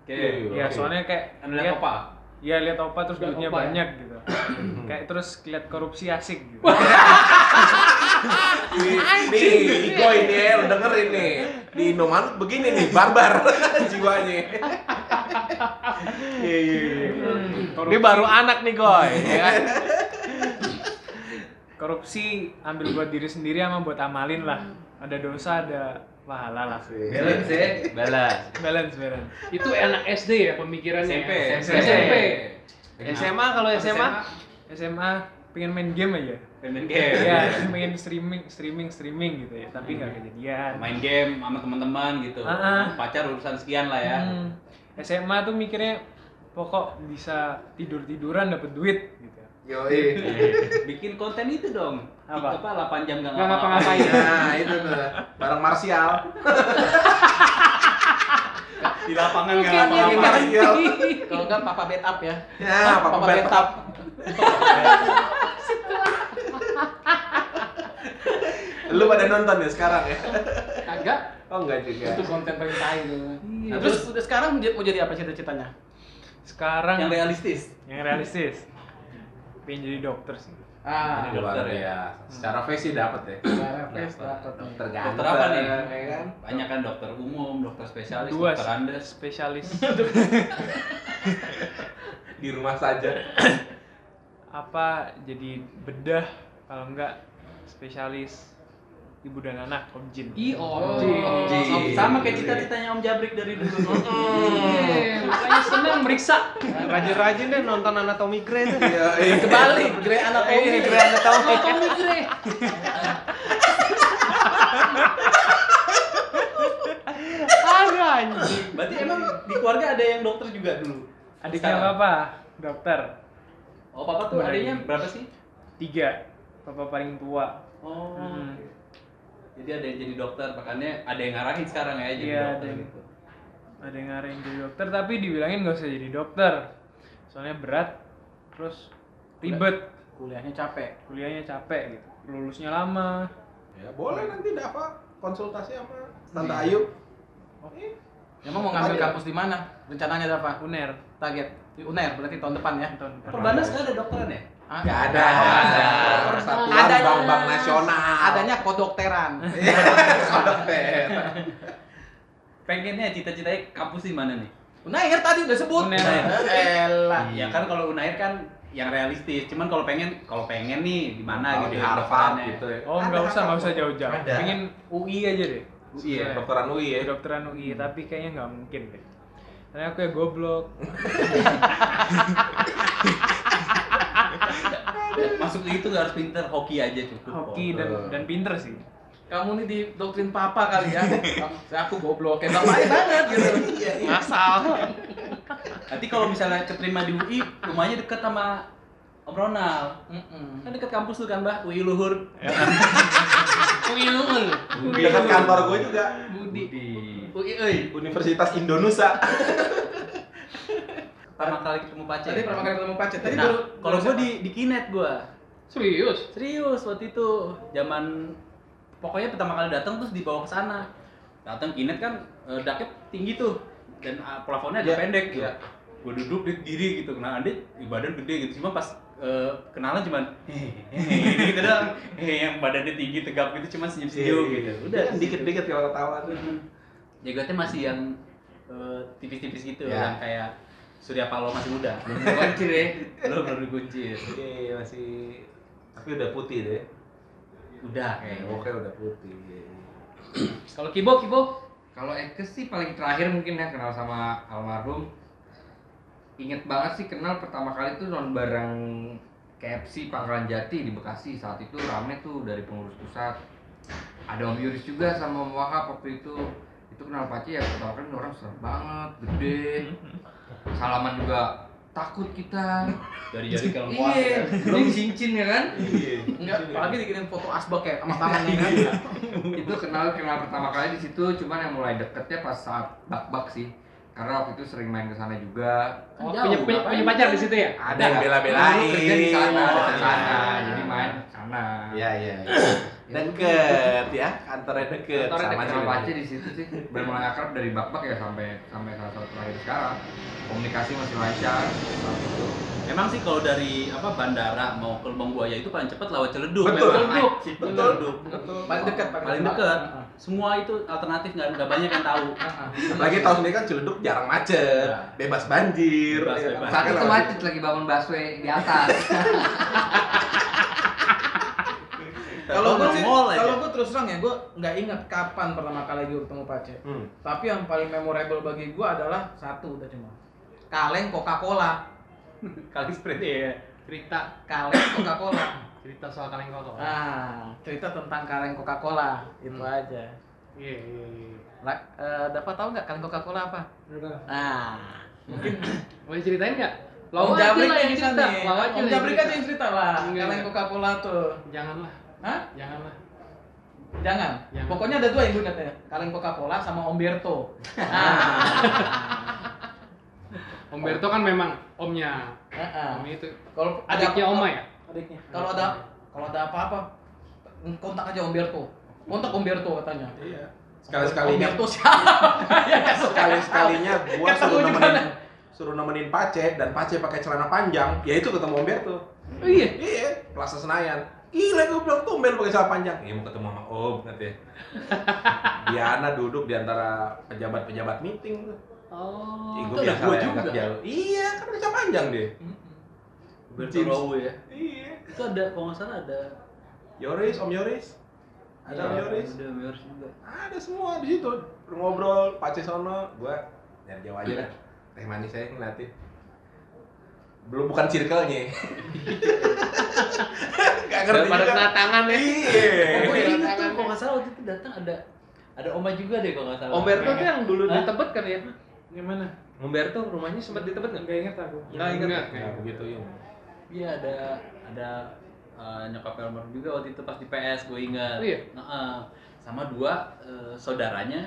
Oke. ya Oke. soalnya kayak Anu lihat- apa? Ya lihat opa terus Lihat duitnya opa ya? banyak gitu kayak terus lihat korupsi asik gitu Nih, nih, Iko ini ya, lu dengerin nih. Di Indomaret begini nih, barbar jiwanya. Iya, iya, iya. Dia baru anak nih, Goy. Ya kan? korupsi ambil buat diri sendiri sama buat amalin lah ada dosa ada pahala lah Balance ya. Balas. balance balance Itu anak SD ya pemikirannya. SMP. SMP. SMP. SMA kalau SMA SMA pengen main game aja Pengen main game. ya pengen streaming streaming streaming gitu ya tapi nggak kejadian Main game sama teman-teman gitu. Ah. Pacar urusan sekian lah ya. Hmm. SMA tuh mikirnya pokok bisa tidur tiduran dapat duit gitu Yoi. Bikin konten itu dong. Apa? Apa 8 jam nggak Nggak ngapa-ngapain. Nah, itu tuh. Bareng Martial. Di lapangan ya, ngapa-ngapain. Kalau enggak papa bed up ya Ya, Papa papa Bed bed up Lu pada nonton ya sekarang ya? kagak Oh enggak juga. itu konten paling tai tuh Iya. nah, terus udah sekarang mau jadi- mau jadi apa cita-citanya sekarang Yang realistis. yang realistis pengen jadi dokter sih ah Jadi dokter Luar ya. biasa. Secara face sih dapat ya. secara face dapat nih. Dokter Dokter apa nih? ya kan? Banyak kan dokter umum, dokter spesialis, dua dokter andes. spesialis Di rumah saja. apa jadi bedah kalau enggak spesialis ibu dan anak objin Ih, Oh. objek. Sama kayak cita-citanya Om Jabrik dari dulu. Iya, makanya senang meriksa. rajin-rajin deh nonton anatomi Grey tuh. Iya, iya. kebalik Grey anatomi Ini Grey anatomi. Anatomi Grey. Anjing. Berarti emang di keluarga ada yang dokter juga dulu. adiknya Sekarang? apa dokter Oh, papa tuh adanya berapa sih? tiga papa paling tua Oh. Hmm. Jadi ada yang jadi dokter, makanya ada yang ngarahin sekarang ya jadi Iya, dokter ada yang- gitu. ada yang ngarahin jadi dokter tapi dibilangin gak usah jadi dokter soalnya berat terus ribet kuliahnya capek kuliahnya capek gitu lulusnya lama Ya boleh nanti dapat konsultasi sama Tante Iya. Ayu. emang mau ngambil Ada. kampus di mana rencananya apa uner target di UNER berarti tahun depan ya tahun depan. Perbanas kan ada dokteran ya? Ah, Enggak ada. ada. Persatuan Ada- Bank-Bank Nasional. adanya kodokteran Dokter. Pengennya cita-citanya kampus di mana nih? Unair tadi udah sebut. Unair. Elah. Iya kan kalau Unair kan yang realistis. Cuman kalau pengen kalau pengen nih di mana gitu di ya, Harvard gitu ya. Oh, nggak usah, nggak usah jauh-jauh. Ada. Pengen UI aja deh. Iya, kedokteran UI ya. Kedokteran UI, tapi kayaknya nggak mungkin deh. Karena aku ya goblok. Masuk itu nggak harus pinter, hoki aja cukup. kok. Hoki dan dan pinter sih. Kamu nih di doktrin papa kali ya. Saya aku goblok, kayak bapaknya banget gitu. Asal. Nanti kalau misalnya keterima di UI, rumahnya deket sama Om Ronald. Mm-mm. Kan deket kampus tuh kan, Mbak, UI Luhur. UI Luhur. Dekat kantor gue juga. Budi. UI, euy. Universitas Indonesia. Pertama kali ketemu Pace. Tadi pertama kali ketemu Pacet. Tadi Nah, baru kalau gue di di Kinet gue. Serius? Serius waktu itu zaman pokoknya pertama kali datang terus dibawa ke sana. Datang Kinet kan eh, daknya tinggi tuh dan ah, plafonnya agak Iya, pendek. iya. Gue duduk di diri gitu. Nah, Andi badan gede gitu. Cuma pas eh, kenalan cuman hehehe gitu doang. Hehe, yang badannya tinggi tegap gitu cuma senyum-senyum gitu. Udah dikit-dikit kalau ketawa tuh. Jagotnya masih yang eh, tipis-tipis gitu Ya. yang kayak Surya Paloh masih muda. Belum kunci deh. Belum belum dikuncir. Iya, masih tapi udah putih deh. Udah kayaknya. Oke, udah putih. Kalau Kibo, Kibo? Kalau Ekes sih paling terakhir mungkin ya kenal sama almarhum. Ingat banget sih kenal pertama kali tuh non bareng KFC Pangkalan Jati di Bekasi saat itu rame tuh dari pengurus pusat. Ada Om Yuris juga sama Om Wahab waktu itu. Itu kenal Paci ya pertama kali orang serem banget, gede. Salaman juga takut kita. Dari jari lengkuas. Iya, belum cincin ya kan? Iya. enggak, apalagi dikirim foto asbak ya sama tangannya kan. itu kenal kenal pertama kali di situ cuman yang mulai deketnya pas saat bak-bak sih karena waktu itu sering main ke sana juga Oh, Jauh, punya, punya, punya pacar di situ ya? Ada yang bela-belain. Kerja di sana Oh, di sana iya. jadi main ke sana Iya, iya. iya. Deket ya, kantornya deket Kantornya sama deket sama. Pace di situ sih udah mulai akrab dari bak-bak ya sampai sampai saat saat terakhir sekarang komunikasi masih lancar itu Emang sih kalau dari apa bandara mau ke Lubang Buaya itu paling cepat lewat Ciledug. Betul. Ciledug. Betul. Betul. Ciledug. Paling dekat, Paling dekat. Semua itu alternatif nggak nggak banyak yang tahu. Apalagi tahun ini kan Ciledug jarang macet, Ya. bebas banjir. Bebas, ya kan? bebas. saat itu macet lagi bangun busway di atas Kalau gue sih, kalau gue terus terang ya, gue nggak ingat kapan pertama kali gue ketemu Pace. Hmm. Tapi yang paling memorable bagi gue adalah satu udah cuma kaleng Coca-Cola. Kali spread ya. Cerita, Kaleng Coca-Cola. cerita soal kaleng koko. Ah, cerita tentang kaleng Coca-Cola itu aja. Iya, iya, iya. Eh, dapat tahu nggak kaleng Coca-Cola apa? Nah, mungkin Boleh ceritain nggak? Om Lawa aja Jabrik lah yang cerita. nih. Lawa aja yang cerita. aja yang cerita lah. Kaleng. Coca-Cola tuh. Janganlah, Hah? janganlah. Jangan. Jangan. Pokoknya ada dua yang gue katanya. Kaleng Coca-Cola sama Om Berto. Ah. Om Berto kan memang omnya. Heeh. Om itu. Kalau ada Adiknya Oma ya? Adiknya. Kalau ada kalau ada apa-apa kontak aja Om Berto. Kontak Om Berto katanya. Iya. Om Sekali-sekalinya Berto siapa? Ya kan? sekali-sekalinya gua Ketemu suruh nemenin suruh nemenin Pace dan Pace pakai celana panjang, ya itu ketemu Umberto. Oh iya. Iya, Plaza Senayan. Gila gue bilang tumben pakai celana panjang. Iya mau ketemu sama Om katanya. Diana duduk di antara pejabat-pejabat meeting. Oh. Ih, itu gue ada biasa lah juga. jauh. Iya, kan pakai celana panjang deh. Bertorowo ya. Iya. Itu ada kalau nggak salah ada. Yoris, Om Yoris. Ada Om Iya, Yoris. Ada Om Yoris juga. Ada semua di situ. Ngobrol, Pace sono, gua dari jauh aja dah. Teh manis saya ngeliatin. Belum bukan circle-nya. Gak ngerti Pada juga. kena tangan ya. Iya. Oh, Iya, ini tuh kalau nggak salah waktu itu datang ada ada Oma juga deh kalau nggak salah. Om Berto tuh yang dulu Hah? di Tebet kan ya? Gimana? Om Berto rumahnya sempat di Tebet nggak? Nggak inget aku. Nggak ingat. Nggak. Nah, begitu ya. Iya ada ada eh, nyokap almarhum juga waktu itu pas di PS gue ingat. Oh iya? Heeh. sama dua eh, saudaranya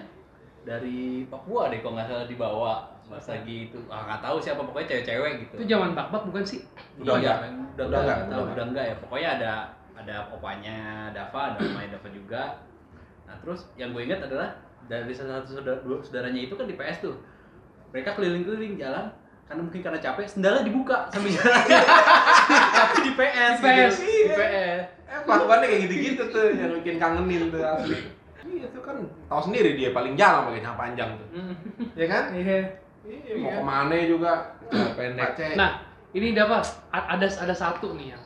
dari Papua deh kalau nggak salah dibawa pas lagi itu ah nggak tahu siapa pokoknya cewek-cewek gitu. Itu zaman bak-bak bukan sih? Udah iya, enggak. udah, Udah enggak, udah udah enggak ya. Pokoknya ada ada opanya Dava, ada omanya Dava juga. Nah, terus yang gue ingat adalah dari salah satu saudara, dua saudaranya itu kan di PS tuh. Mereka keliling-keliling jalan karena mungkin karena capek, sendalnya dibuka sambil jalan. Tapi di PS. PS. gitu. Di PS. Eh, kelakuannya kayak gitu-gitu tuh yang bikin kangenin tuh asli. Iya tuh kan tahu sendiri dia paling jarang pakai celana panjang tuh. Ya kan? Iya. Iya, mau ke mana juga pendek. Pace. Nah, ini dapat ada ada satu nih yang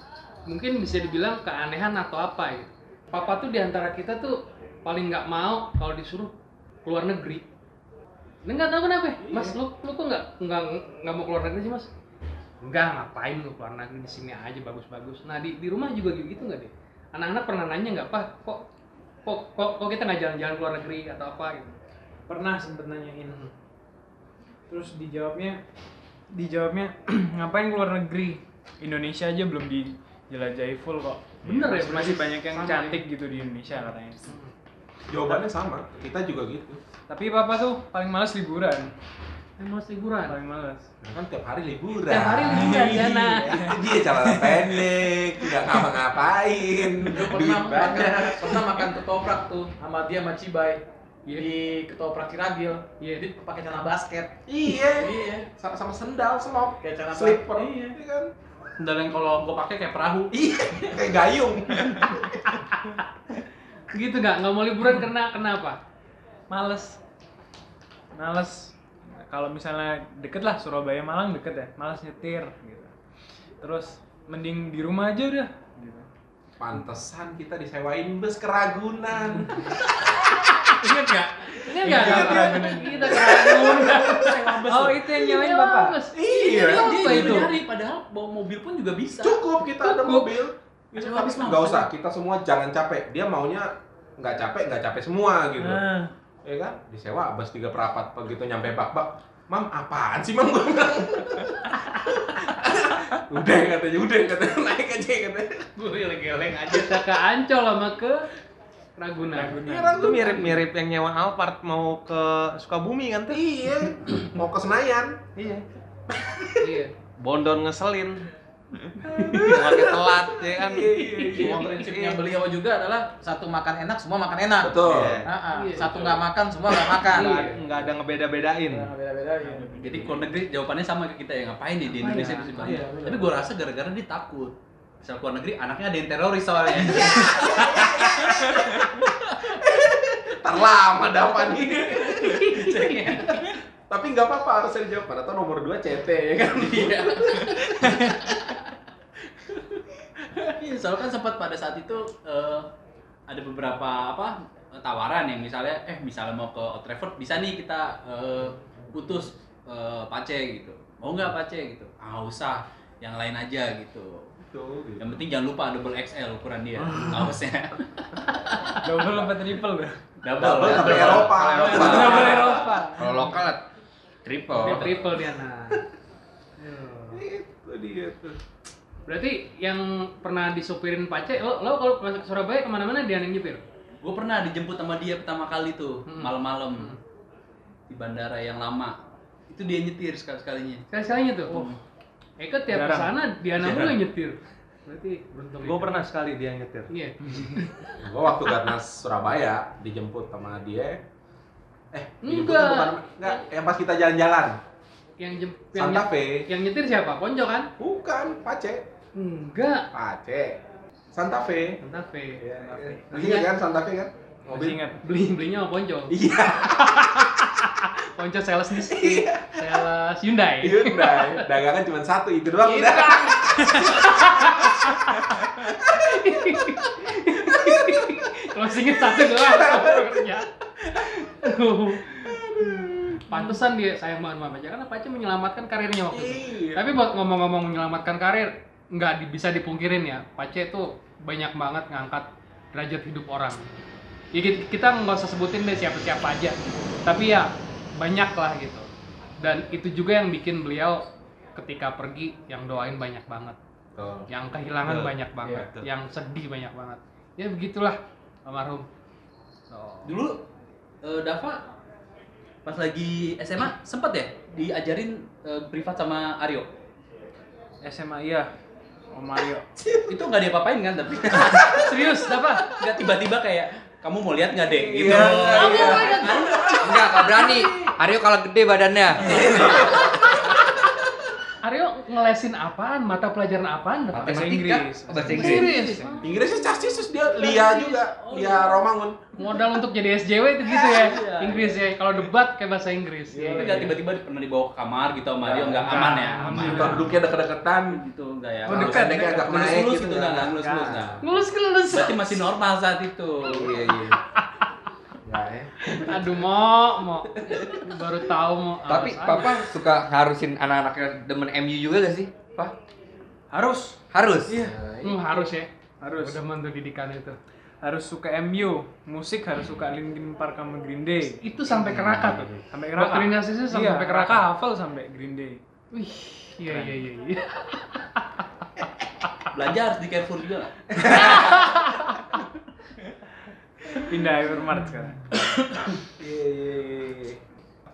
mungkin bisa dibilang keanehan atau apa ya. Papa tuh di antara kita tuh paling nggak mau kalau disuruh keluar negeri. Ini nggak tahu kenapa, ya. Mas. Lu lu kok nggak nggak nggak mau keluar negeri sih, Mas? Enggak, ngapain lu keluar negeri di sini aja bagus-bagus. Nah di di rumah juga gitu nggak deh? Anak-anak pernah nanya nggak, Pak? Kok kok kok, kok kita nggak jalan-jalan keluar negeri atau apa gitu? pernah sempet nanyain terus dijawabnya dijawabnya ngapain keluar negeri Indonesia aja belum dijelajahi full kok Bener ya, masih, masih banyak yang sama cantik gitu di Indonesia katanya Jawabannya sama, kita juga gitu. tapi papa tuh paling males liburan Yang mau liburan. paling males Nah, kan tiap hari liburan. Tiap hari liburan, ya, nah. Itu dia celana pendek, nggak ngapa-ngapain. Duit pernah, pernah, banyak. pernah makan ketoprak tuh sama dia sama Cibai Iya. di ketoprak Ciragil. Iya. Dia pakai celana basket. Iya. Iya. Sama, sama sendal, selop, Kayak celana slipper. Iya. Iya kan? Dan yang kalau gua pakai kayak perahu. Iya, kayak gayung. Gitu nggak? Nggak mau liburan karena kenapa? males males kalau misalnya deket lah Surabaya Malang deket ya males nyetir gitu terus mending di rumah aja udah gitu Pantesan kita disewain bus ke Ragunan. Ingat nggak Ingat, ada Ragunan. Kita keragunan. oh itu yang nyawain bapak Iya. Dia itu? juga nyari padahal bawa mobil pun juga bisa. Cukup kita ada mobil. Tapi mah. nggak usah, kita semua jangan capek. Dia maunya nggak capek, nggak capek semua gitu. Ya kan? Disewa bus tiga perapat begitu nyampe bak-bak. Mam, apaan sih mam? Udah katanya, udah katanya naik aja katanya. Gue geleng-geleng aja. Kita ke Ancol sama ke Ragunan. Ragunan. Itu mirip-mirip yang nyewa Alphard mau ke Sukabumi kan tuh? Iya, mau ke Senayan. Iya. Iya. Bondon ngeselin. Pakai telat ya kan. Iya, iya, iya. Mau- Prinsipnya iya. beliau juga adalah satu makan enak, semua makan enak. Betul. Iya. Ah, ah. Iya, satu nggak makan, semua nggak makan. Nggak- ada ngebeda-bedain. Nah, beda-beda ya. Jadi keluar negeri jawabannya sama ke kita ya ngapain nih di Indonesia ya? itu sih. Tapi gue rasa gara-gara dia takut. Misal keluar negeri anaknya ada yang teroris soalnya. Terlama dapat nih. Tapi nggak apa-apa harus dijawab. Atau nomor dua CT ya kan? Iya. Iya, soalnya kan sempat pada saat itu eh, ada beberapa apa tawaran yang misalnya eh misalnya mau ke Old Trafford bisa nih kita eh, putus eh, Pace gitu. Mau nggak Pace gitu? Ah usah, yang lain aja gitu. Yang penting jangan lupa double XL ukuran dia kaosnya. double apa triple dah Double, Double tapi Eropa. double Eropa Kalau lokal triple. Dia triple dia nah. Itu dia tuh. Berarti yang pernah disupirin Pace, lo, lo kalau ke Surabaya ke mana-mana dia yang nyupir? Gue pernah dijemput sama dia pertama kali tuh Hmm. malam-malam Hmm. di bandara yang lama. Itu dia nyetir sekali-sekalinya. Sekali-sekalinya tuh. Oh. Eka tiap Jarang. ke sana Diana Jarang. mulu yang nyetir. Berarti beruntung. Gue pernah sekali dia nyetir. Iya. Gue waktu Garnas Surabaya dijemput sama dia. Eh, dijemput Enggak. bukan enggak, yang pas kita jalan-jalan. Yang jem, yang, Santa Fe. yang nyetir siapa? Ponjo kan? Bukan, Pace. Enggak. Pace. Santa Fe. Santa Fe. Iya, Santa Fe. Masih ingat kan Santa Fe kan? masih Mobil. ingat Beli belinya sama Ponjo. Iya, Ponjo sales di sales Hyundai. Hyundai. Dagangan cuma satu itu doang udah. Closingnya satu doang. Aduh. Pantesan dia sayang banget sama Pace karena Pace menyelamatkan karirnya waktu itu. Iya. Tapi buat ngomong-ngomong menyelamatkan karir, nggak di- bisa dipungkirin ya, Pace itu banyak banget ngangkat derajat hidup orang. Ya, kita- kita nggak usah sebutin deh siapa-siapa aja, tapi ya banyak lah gitu. Dan itu juga yang bikin beliau ketika pergi yang doain banyak banget, Betul. yang kehilangan Betul. banyak banget, Iya, betul. yang sedih banyak banget. Ya begitulah almarhum. Oh. Dulu eh, Dava pas lagi SMA sempet ya diajarin eh, privat sama Aryo. SMA iya Om Mario Itu nggak diapa-apain kan tapi Serius, apa? nggak tiba-tiba kayak kamu mau lihat nggak deh gitu. Iya, iya. Enggak, gak berani. Aryo kalau gede badannya. Aryo ngelesin apaan mata pelajaran apaan Bahasa Matematika, Inggris. bahasa bahasa Inggris. Inggris Inggrisnya cacisus dia Lia juga, Lia Romangun. modal untuk jadi SJW itu gitu ya Inggris ya kalau debat kayak bahasa Inggris Tapi ya, nggak tiba-tiba pernah dibawa ke kamar gitu sama dia nggak aman ya, aman. Kita duduknya deket-deketan. Gitu enggak ya. Oh, dekat, dekat, agak naik gitu, nggak? enggak Nggak. enggak. ngelus ngelus Berarti masih normal saat itu. Iya, iya. Nggak ya. aduh mau mau baru tahu mau Tapi awas aja. papa suka ngarusin anak-anaknya demen MU juga gak sih? Pak? Harus, Harus? Iya. Hmm, harus ya harus. udah mantu didikan itu Harus suka MU, musik harus suka Linkin Park sama Green Day. itu sampai ke Raka tuh Sampai ke Raka. Doktrinasinya sampai Iya, ke Raka. hafal sampai Green Day. wih iya iya iya iya Belanja harus di Carrefour juga? Pindah Hypermart sekarang. Iya, iya, iya.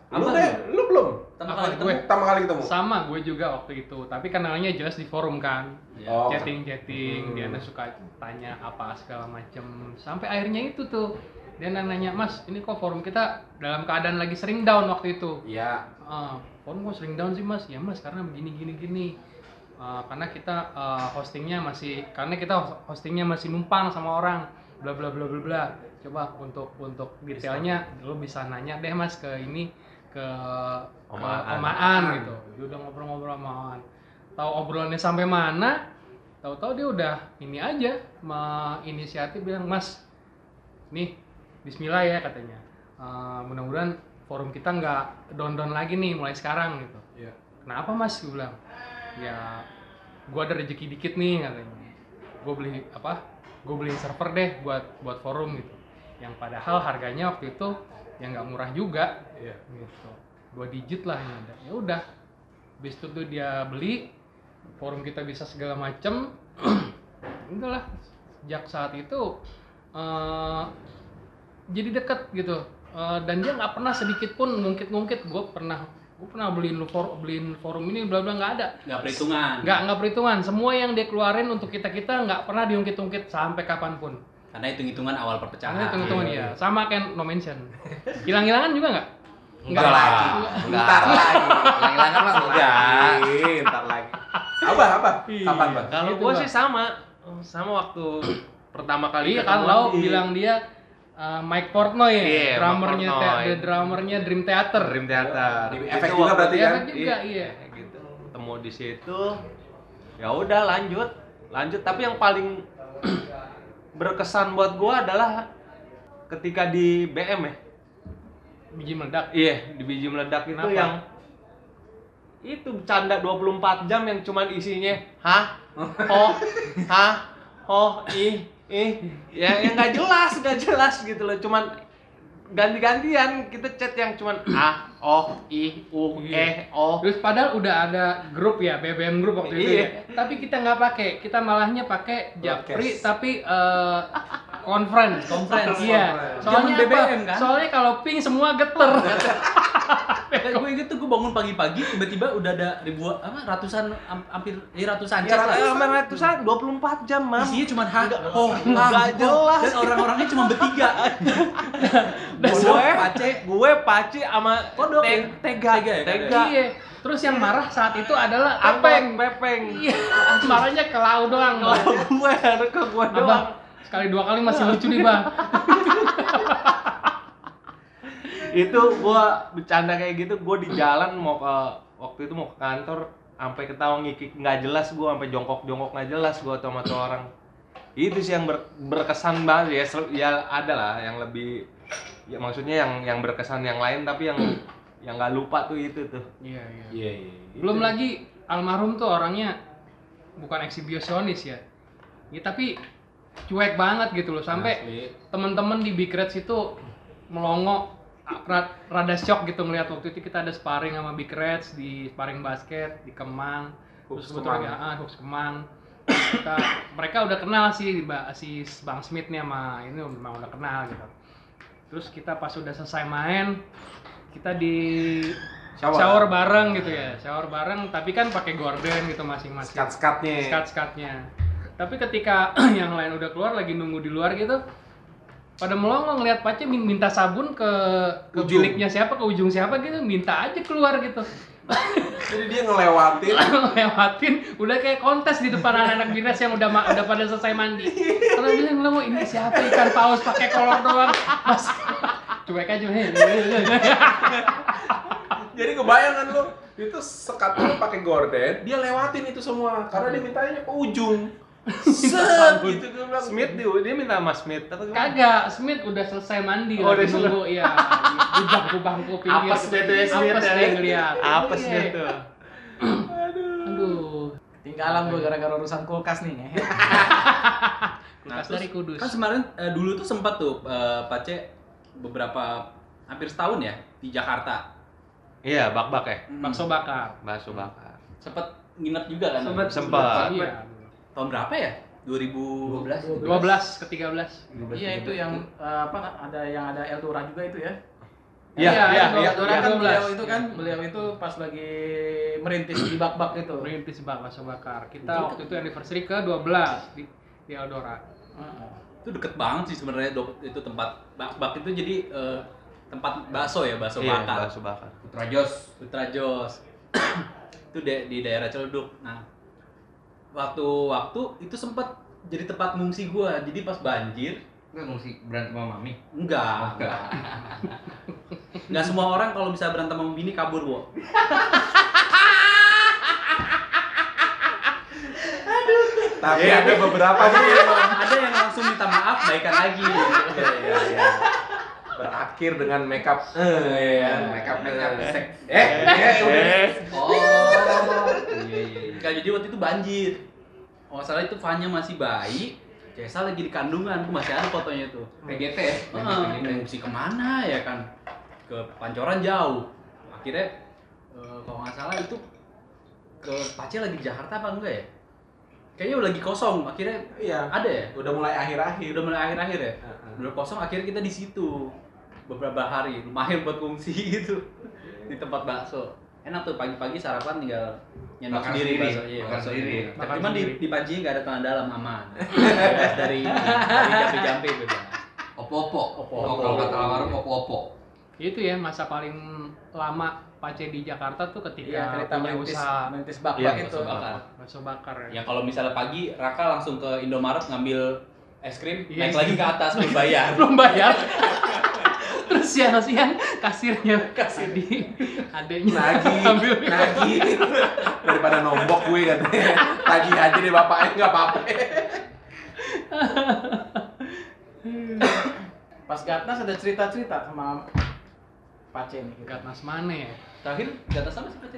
Apa Lu deh, lu belum? Pertama kali ketemu. Pertama kali ketemu. sama gue juga waktu itu tapi kenalnya jelas di forum kan Oh. chatting chatting Hmm. dia tuh suka tanya apa segala macem sampai akhirnya itu tuh dia nanya mas ini kok forum kita dalam keadaan lagi sering down waktu itu Iya. Ah, forum kok sering down sih mas ya mas karena begini gini gini Ah, karena kita ah, hostingnya masih karena kita hos- hostingnya masih numpang sama orang bla bla bla bla bla. Coba untuk untuk detailnya lo bisa nanya deh mas ke ini ke ke Omaan. omaan gitu. Dia udah ngobrol-ngobrol sama omaan. Tahu obrolannya sampai mana? Tahu-tahu dia udah ini aja inisiatif bilang mas nih Bismillah ya katanya. Eh, mudah-mudahan forum kita nggak down down lagi nih mulai sekarang gitu. Iya. kenapa mas? Gue bilang. Ya gua ada rezeki dikit nih katanya. Gue beli apa gue beli server deh buat buat forum gitu. Yang padahal harganya waktu itu yang nggak murah juga. Iya. gitu. Dua digit lah yang ada. Ya udah. Habis itu tuh dia beli forum kita bisa segala macem. Enggak lah sejak saat itu eh, jadi deket gitu. Eh, dan dia nggak pernah sedikit pun ngungkit-ngungkit. Gue pernah gue pernah beliin lu for, beliin forum ini bla bla nggak ada Nggak perhitungan. nggak nggak perhitungan semua yang dia keluarin untuk kita kita nggak pernah diungkit-ungkit sampai kapan pun Karena hitung-hitungan awal perpecahan. karena hitung-hitungan ya sama kayak no mention hilang-hilangan juga nggak Enggak lagi. Enggak. Ntar lagi. Hilang-hilangan mah enggak. Ntar lagi. Apa, apa? Kapan, Bang? Kalau Gitu, gua sih sama, sama waktu pertama kali iya kan lo di bilang dia uh, Mike Portnoy ya Iya, Mike drummernya Portnoy. the drummernya Dream Theater Dream Theater. Di Itu efek juga waktu- berarti Iya, kan? efek juga, iya. gitu. Ketemu di situ. Ya udah lanjut, lanjut. Tapi yang paling berkesan buat gua adalah ketika di BM ya. biji meledak Iya, di biji meledak itu Kenapa? yang itu bercanda 24 jam yang cuman isinya hah oh hah oh ih ih ya yang nggak jelas nggak jelas gitu loh cuman ganti-gantian kita chat yang cuman ah oh ih uh eh oh Terus padahal udah ada grup ya, BBM grup waktu itu Iya. ya. Tapi kita nggak pakai, kita malahnya pakai Japri tapi eh, conference. Conference. Iya. Soalnya? BBM kan? Soalnya kalau ping semua geter. Kayak gue inget tuh gue bangun pagi-pagi tiba-tiba udah ada ribuan apa ratusan am- hampir eh, ratusan ya lah. ratusan ratusan 24 jam mam Isinya cuma ha, Nggak- oh, nggak ah, jelas. Dan orang-orangnya cuma bertiga. gue Pace, gue paci sama Kodok Te- tega Tega ya? tega Iya. Terus yang marah saat itu adalah Apeng. pepeng. Iya. Marahnya ke lau doang. Kalau gue, ke gue doang. Sekali dua kali masih lucu nih bang. itu gua bercanda kayak gitu gua di jalan mau ke waktu itu mau ke kantor sampai ketawa ngikik nggak jelas gua sampai jongkok jongkok nggak jelas gua sama tuh orang itu sih yang ber- berkesan banget ya ya ada lah yang lebih ya maksudnya yang yang berkesan yang lain tapi yang yang nggak lupa tuh itu tuh Iya iya. Iya, iya. Belum lagi almarhum tuh orangnya bukan eksibisionis ya. Ya tapi cuek banget gitu loh sampai Asli. teman-teman di Big Reds itu melongo rada shock gitu ngeliat waktu itu kita ada sparring sama Big Reds di sparring basket di Kemang Hoops terus kebetulan Kemang. ah, Hoops Kemang kita mereka udah kenal sih si Bang Smith nih sama ini memang udah kenal gitu terus kita pas udah selesai main kita di Shower. shower, bareng gitu ya shower bareng tapi kan pakai gorden gitu masing-masing Skat-skatnya. skat-skatnya tapi ketika yang lain udah keluar lagi nunggu di luar gitu pada melongo ngeliat Pace min- minta sabun ke ke Ujung. biliknya siapa ke ujung siapa gitu minta aja keluar gitu. Jadi dia ngelewatin. Lewatin udah kayak kontes di depan anak-anak dinas yang udah udah pada selesai mandi. Kalau bilang lo ini siapa? Ikan paus pakai kolor doang. Mas cuek aja hei Jadi kebayang kan lu? Itu sekatnya pakai gorden, dia lewatin itu semua. Karena dia mintanya ke ujung. Set gitu gue bilang. Smith dia, dia minta sama Smith apa gimana? kagak Smith udah selesai mandi Oh, lagi udah nunggu ya di bangku-bangku pinggir Apes deh tuh ya, Smith apes ya. dia ngeliat Apes Iya. dia tuh. aduh Tinggalan gue gara-gara urusan kulkas nih. kulkas terus dari Kudus Kan kemarin eh, dulu tuh sempat tuh eh, Pace beberapa hampir setahun ya di Jakarta. Iya, bak-bak ya. bakso bakar Bakso bakar. Sempet nginep juga kan? Sempet. Sempat. iya Tahun berapa ya? 2012. 12 ke 13 Iya itu yang eh, apa ada yang ada Eldora juga itu ya. Iya, iya, iya. Eldora kan 12. beliau itu kan beliau itu pas lagi merintis di bak-bak itu. merintis bak bakso bakar kita waktu itu anniversary ke 12 di di Eldora Heeh. Itu deket banget sih sebenarnya dok- itu tempat bak-bak itu jadi eh, tempat bakso ya, bakso Iya, bakar. bakso bakar. Putra Jos. Putra Jos. itu di, di daerah Celeduk. Nah, waktu-waktu itu sempat jadi tempat ngungsi gua. Jadi pas banjir, Enggak mesti berantem sama mami. enggak, enggak. Enggak semua orang kalau bisa berantem sama bini kabur, Wo. Tapi ada beberapa sih yang, ada yang langsung minta maaf, baikan lagi. Iya, iya, iya. Berakhir dengan makeup eh ya, Makeup makeup seks. Eh, eh, udah. Oh. Enggak jadi waktu itu banjir. Oh, salah itu Fanya masih bayi, Cesa lagi di kandungan, gua masih ada fotonya tuh. PGT ya. Ah, ke mana ya kan? Ke Pancoran jauh. Akhirnya eh, kalau nggak salah itu ke Pace lagi di Jakarta apa enggak ya? Kayaknya udah lagi kosong. Akhirnya Iya. ada ya? Udah mulai akhir-akhir. Udah mulai akhir-akhir ya? Heeh. Udah kosong akhirnya kita di situ beberapa hari lumayan buat ngungsi gitu di tempat bakso enak tuh pagi-pagi sarapan tinggal nyendok Makan sendiri sendiri, bakso iya makan bakso sendiri. sendiri Makan cuman di sendiri. di pancinya nggak ada tanah dalam aman bebas dari dari jampe-jampe bebas Opo-opo. Opo-opo. Kalau kata almarhum opo-opo. itu ya masa paling lama Pace di Jakarta tuh Iya, ketika cerita punya merintis usaha merintis bak-bak Iya, itu. bakso bakar bakso bakar ya. ya kalau misalnya pagi Raka langsung ke Indomaret ngambil es krim Iya, naik lagi ke atas belum bayar belum bayar terus siang-siang kasirnya kasir di adanya Nagih, ambil nagih. Daripada nombok gue katanya. Nagih aja deh bapaknya enggak apa-apa. Pas Gatnas ada cerita-cerita sama Pace nih. gitu. Gatnas mana ya? terakhir di atas sama sih Pace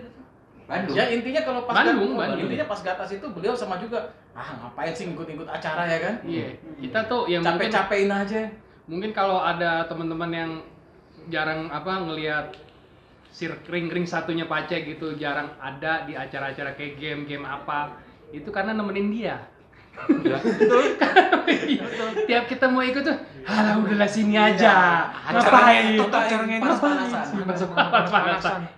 Bandung. Ya intinya kalau pas Bandung, Gat- Bandung. intinya pas Gatas itu beliau sama juga ah ngapain sih ngikut-ngikut acara ya kan? Iya, kita tuh ya mungkin Capek-capekin aja. Mungkin kalau ada teman-teman yang jarang apa ngelihat sir ring ring satunya Pace gitu jarang ada di acara-acara kayak game-game apa itu karena nemenin dia. Ya, tiap kita mau ikut tuh halah udahlah sini aja. Ngapain? acaranya itu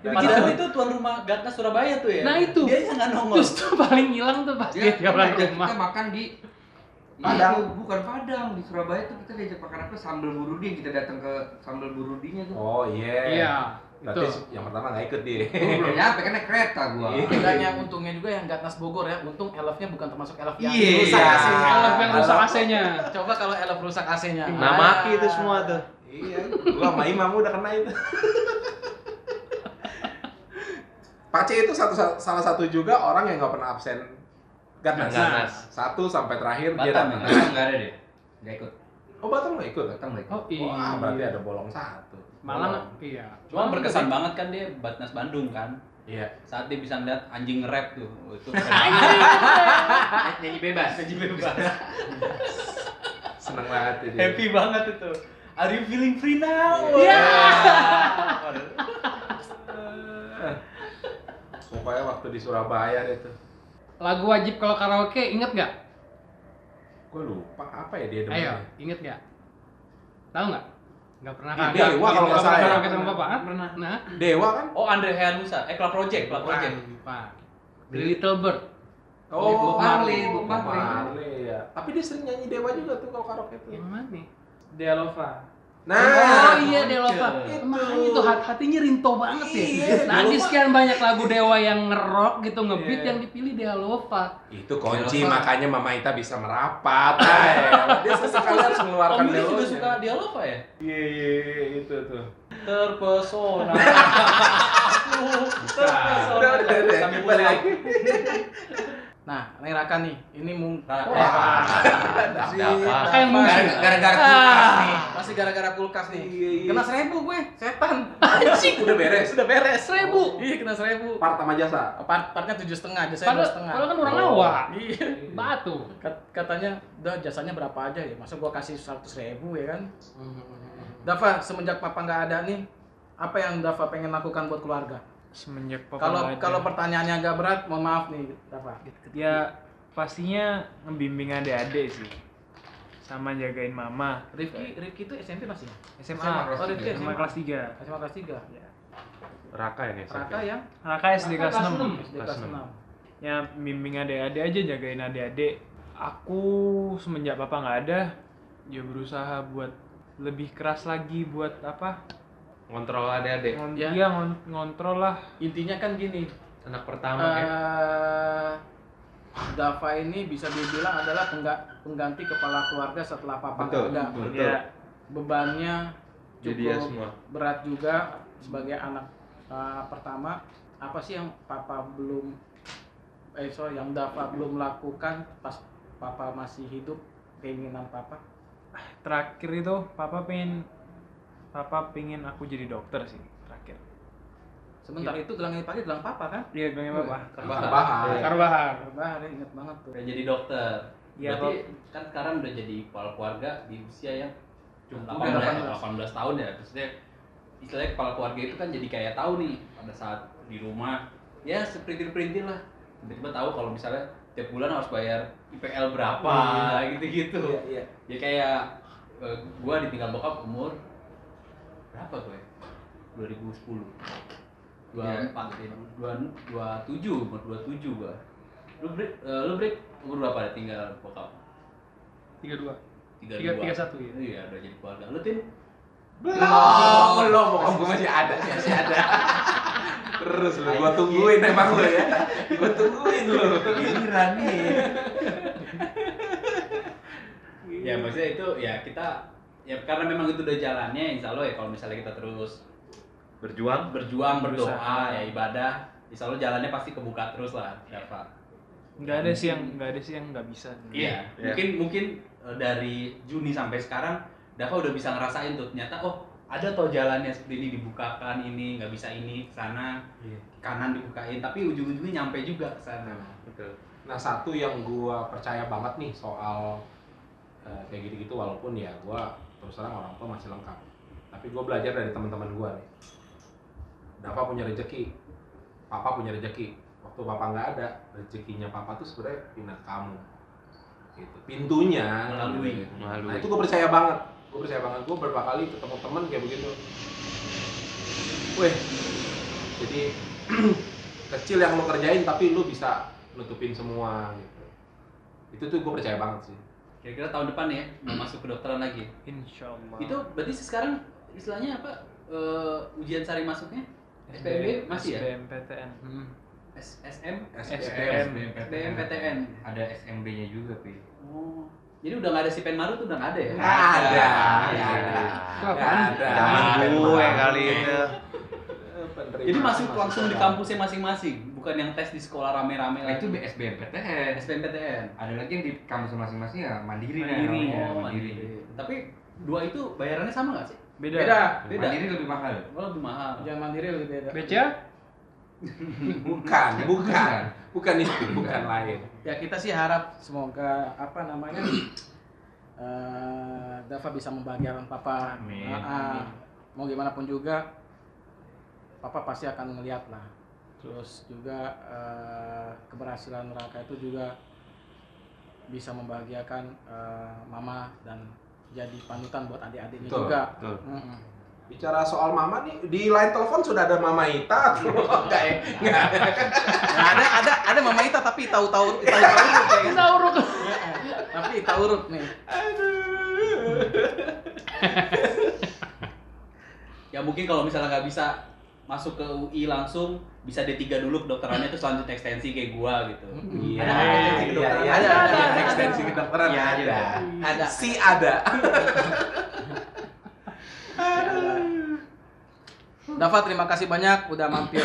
Padahal gitu itu tuan rumah Gatnas Surabaya tuh ya. Nah, itu. Dia yang nggak nongol. terus tuh paling hilang tuh pas Dia dia tiap kita rumah. makan di Padang. Itu bukan Padang di Surabaya tuh kita diajak makan apa sambal burudi kita datang ke sambal burudinya tuh. Oh iya. iya Berarti itu yang pertama nggak ikut dia. Gua belum nyampe kan naik kereta gua. Iya. Bedanya untungnya juga yang Gatnas Bogor ya, untung elfnya bukan termasuk elf yang Iya. rusak AC-nya. elf yang rusak. AC-nya Coba kalau elf rusak AC-nya. Nah, maki itu semua tuh. Iya. Gua sama Imam udah kena itu. Pace itu satu salah satu juga orang yang nggak pernah absen Gatnas. Gatnas. Satu sampai terakhir dia Batam, datang. ya? Batam nggak ada deh. Nggak ikut. Oh Batam nggak ikut? Batam nggak ikut. oh iya Wah berarti ada bolong satu. malah Bolong. iya Cuma berkesan banget kan dia Batnas Bandung kan. Iya. Saat dia bisa ngeliat anjing nge-rap tuh. Oh, Itu Nyanyi bebas. anjing bebas. Seneng banget itu. Happy banget itu. Are you feeling free now? Iya. Pokoknya waktu di Surabaya itu. Lagu wajib kalau karaoke inget nggak Gue lupa apa ya dia ayo demennya. inget nggak tahu nggak nggak pernah Iya, kan Dewa kalau nggak salah ya. karaoke sama bapak ah? Pernah. nah Dewa kan? Oh Andre Hayanusa. Eh Club Project, Club Project. Pak. The Little Bird Oh, Bob Marley, Bob Marley. Marley ya. Tapi dia sering nyanyi Dewa juga tuh kalau karaoke tuh. yang mana nih Dialova. Nah, oh iya Delova. Makanya itu hat- hatinya rinto banget ya. nah, di sekian banyak lagu Dewa yang ngerok gitu ngebeat Iya. yang dipilih Delova. itu kunci Delova. makanya Mama Ita bisa merapat. Ay, dia sesekali harus mengeluarkan Om Yudi juga suka Dialova ya? Iya iya iya, itu tuh. Terpesona. Udah, udah, udah. Sambil. Nah, ini Raka nih, ini mung Raka. Wah? Raka yang. Gara- gara-gara kulkas nih. Masih gara-gara kulkas nih. Iya, iya. Kena seribu gue, setan. Anjing, udah beres. Sudah beres. Seribu. Iya, kena seribu. Part sama jasa. Part partnya tujuh setengah, jasanya dua setengah. padahal kan orang Oh. awak. Iya. Batu. Kat- Katanya, udah jasanya berapa aja ya? Masa gua kasih seratus ribu ya kan? Dava, semenjak papa nggak ada nih, apa yang Dava pengen lakukan buat keluarga? Semenjak papa Kalau kalau pertanyaannya agak berat, mohon maaf nih, Dava. ya pastinya ngebimbing adik-adik sih sama jagain mama Rifki, Rifki itu SMP masih? SMA, kelas Oh, Rifki tiga. SMA kelas 3 SMA kelas 3. Raka ini. Raka yang Raka SD kelas 6 SD Kelas kelas enam. 6. ya bimbing adik-adik aja jagain adik-adik aku semenjak papa nggak ada ya berusaha buat lebih keras lagi buat apa Ngontrol adik-adik. Ngon Ya. iya, ngon- ngontrol lah Intinya kan gini, Anak pertama ya. eh Dava ini bisa dibilang adalah pengga- pengganti kepala keluarga setelah papa Betul, ada. betul. ya Bebannya Jadi dia cukup semua. berat juga sebagai anak eh, pertama. Apa sih yang papa belum eh sorry yang Dava belum lakukan pas papa masih hidup keinginan papa? terakhir itu papa pengen papa pengen aku jadi dokter sih terakhir Sebentar itu gelang yang dipakai gelang papa kan? iya pengen papa Bahar. Karbahar. Bahar inget banget tuh. Udah jadi dokter. Iya, Berarti kan sekarang udah jadi kepala keluarga di usia yang Cukup 18, 18 tahun ya. Maksudnya istilahnya kepala keluarga itu kan jadi kayak tahu nih pada saat di rumah ya seperintil-perintil lah. Tiba-tiba tahu kalau misalnya tiap bulan harus bayar IPL berapa gitu-gitu. Iya, iya. Ya kayak eh, gua ditinggal bokap umur berapa gue? 2010. 24 ya. 27 umur 27 gua. Lu break, eh, lu break umur berapa tinggal bokap? 32. 32. 31 ya. Iya, udah jadi keluarga. Lu tin? Belum, belum. Bokap gue masih ada, masih ada. Terus lu, gua tungguin emang lu ya. Gua tungguin lu. Giliran nih. Ya maksudnya itu ya kita ya karena memang itu udah jalannya insya Allah ya kalau misalnya kita terus Berjuang. berjuang berdoa Berusaha. ya ibadah insya Allah jalannya pasti kebuka terus lah Dava. nggak ada sih yang nggak ada sih yang nggak bisa Iya, Iya. mungkin mungkin eh, dari Juni sampai sekarang Dava udah bisa ngerasain tuh ternyata oh ada toh jalannya seperti ini dibukakan ini nggak bisa ini sana Iya. kanan dibukain tapi ujung-ujungnya nyampe juga ke sana. Betul. Nah satu yang gua percaya banget nih soal eh, kayak gitu-gitu walaupun ya gua terus terang orang tua masih lengkap. Tapi gua belajar dari teman-teman gua nih. Dava punya rezeki, Papa punya rezeki. Waktu Papa nggak ada, rezekinya Papa tuh sebenarnya pindah kamu. Gitu. Pintunya Melalui. gitu. Melalui. Nah itu gua percaya banget. Gua percaya banget. Gua beberapa kali ketemu temen kayak begitu. Weh, jadi kecil yang lo kerjain tapi lo bisa nutupin semua gitu itu tuh gue percaya banget sih Kira-kira tahun depan ya mau masuk kedokteran lagi. insya Allah Itu berarti sekarang istilahnya apa? eh, ujian sari masuknya? SPB masih ya? SBMPTN S- SM? SPM. SBMPTN. Ada SMB-nya juga, Pi. Oh. Jadi udah nggak ada si Penmaru tuh udah nggak ada ya? Nggak ada, nggak ada. Ada. Zaman gue kali itu. Jadi masuk masih langsung di kampusnya masing-masing, bukan yang tes di sekolah rame-rame Nah, lagi. itu SBMPTN. SBMPTN. Ada lagi yang di kampus masing-masing ya mandiri, Mandiri. namanya, Oh, mandiri. mandiri. Tapi dua itu bayarannya sama nggak sih? beda Beda. Beda. Mandiri lebih mahal. Oh, lebih mahal. Jangan mandiri lebih beda. BCA? bukan bukan bukan itu bukan lain Ya kita sih harap semoga apa namanya eh Dava bisa membahagiakan papa. Amin. Ah, ah. Mau gimana pun juga, papa pasti akan ngeliat lah. Terus juga eh, keberhasilan Raka itu juga bisa membahagiakan eh, mama dan jadi panutan buat adik-adiknya juga. betul. Mm-mm. bicara soal mama nih di line telepon sudah ada mama Ita atau enggak ya enggak Nah, ada ada ada mama Ita tapi tahu tahu tahu tahu urut kayaknya. Kita urut. Tapi tahu urut nih. Ya mungkin kalau misalnya nggak bisa masuk ke UI langsung bisa D3 dulu kedokterannya terus lanjut ekstensi kayak gua gitu. Iya, Ada ekstensi iya, kedokteran? iya, ada, ada, ekstensi kedokteran Iya, ada. ada. Si ada. Dava terima kasih banyak udah mampir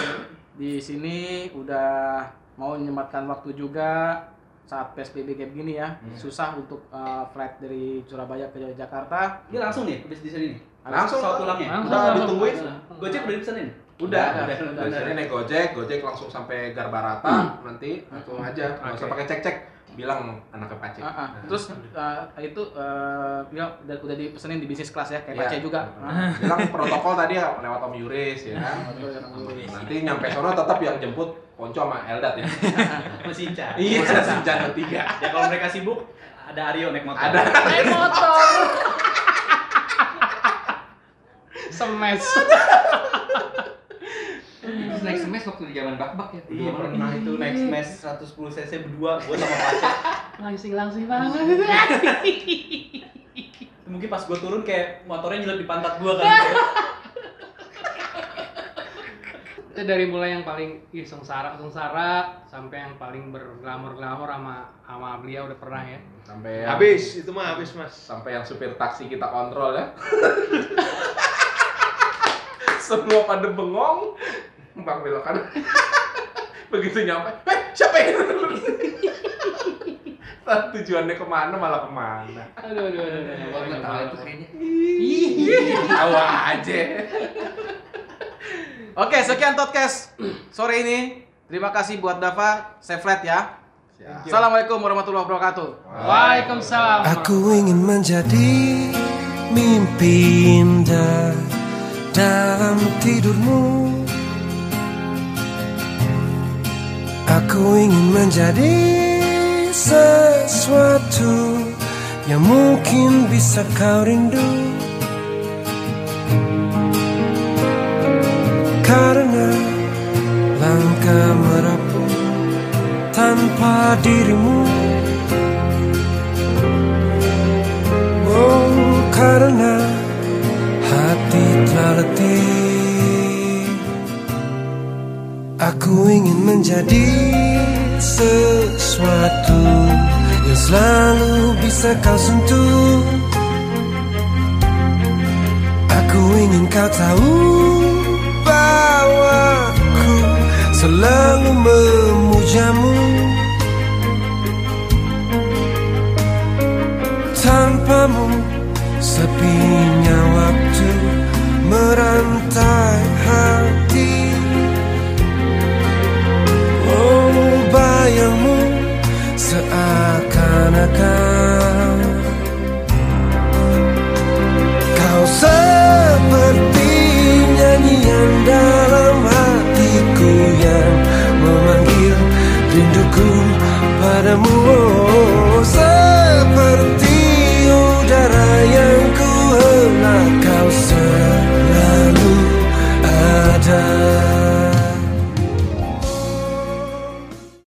di sini, udah mau menyempatkan waktu juga saat PSBB kayak gini ya. Susah untuk uh, flight dari Surabaya ke Jakarta. Ini langsung nih habis di sini nih. Langsung. pesawat pulangnya. Langsung, Udah langsung. ditungguin. Gojek udah dipesenin. Udah, Udah, udah, sini naik Gojek, Gojek langsung sampai Garbarata, nanti langsung aja, nggak usah Oke. pakai cek-cek, bilang anaknya Pace. Ah, ah. Terus uh, itu uh, bilang udah, udah dipesenin di bisnis kelas ya kayak Iya. Pace juga. Ah. Bilang protokol tadi ya lewat Om Yuris ya kan. Nanti nyampe sono tetap yang jemput Ponco sama Eldat ya. Mesin Ica. Iya, senjata bertiga. Ya kalau mereka sibuk ada Aryo naik motor. Ada. Naik motor. Semes. Terus naik semes waktu di zaman bak-bak ya. Iya pernah itu naik smash 110 cc berdua gua sama Pace. Langsing langsing banget. Mungkin pas gua turun kayak motornya nyelip di pantat gua kan. Itu dari mulai yang paling ih sengsara sengsara sampai yang paling berglamor-glamor sama sama beliau udah pernah ya. Sampai yang, Habis, itu mah habis mas. sampai yang supir taksi kita kontrol ya. Semua pada bengong. Bang belok kanan. Begitu nyampe, eh siapa ini? Tujuannya ke mana malah ke mana. Aduh aduh aduh. aduh. Gua nggak tahu itu kayaknya. Tahu aja. Oke, sekian podcast sore ini. Terima kasih buat Dava, save flight ya. Assalamualaikum warahmatullahi wabarakatuh. Waalaikumsalam. Aku ingin menjadi mimpi indah dalam tidurmu Aku ingin menjadi sesuatu yang mungkin bisa kau rindu. Karena langkah merapuh tanpa dirimu. Oh, karena hati telah letih Aku ingin menjadi sesuatu Yang selalu bisa kau sentuh. Aku ingin kau tahu bahwa aku selalu memujamu. Tanpamu sepinya waktu merantai hati sayangmu seakan-akan. Kau seperti nyanyian dalam hatiku yang memanggil rinduku padamu. Seperti udara yang kuhela kau selalu ada.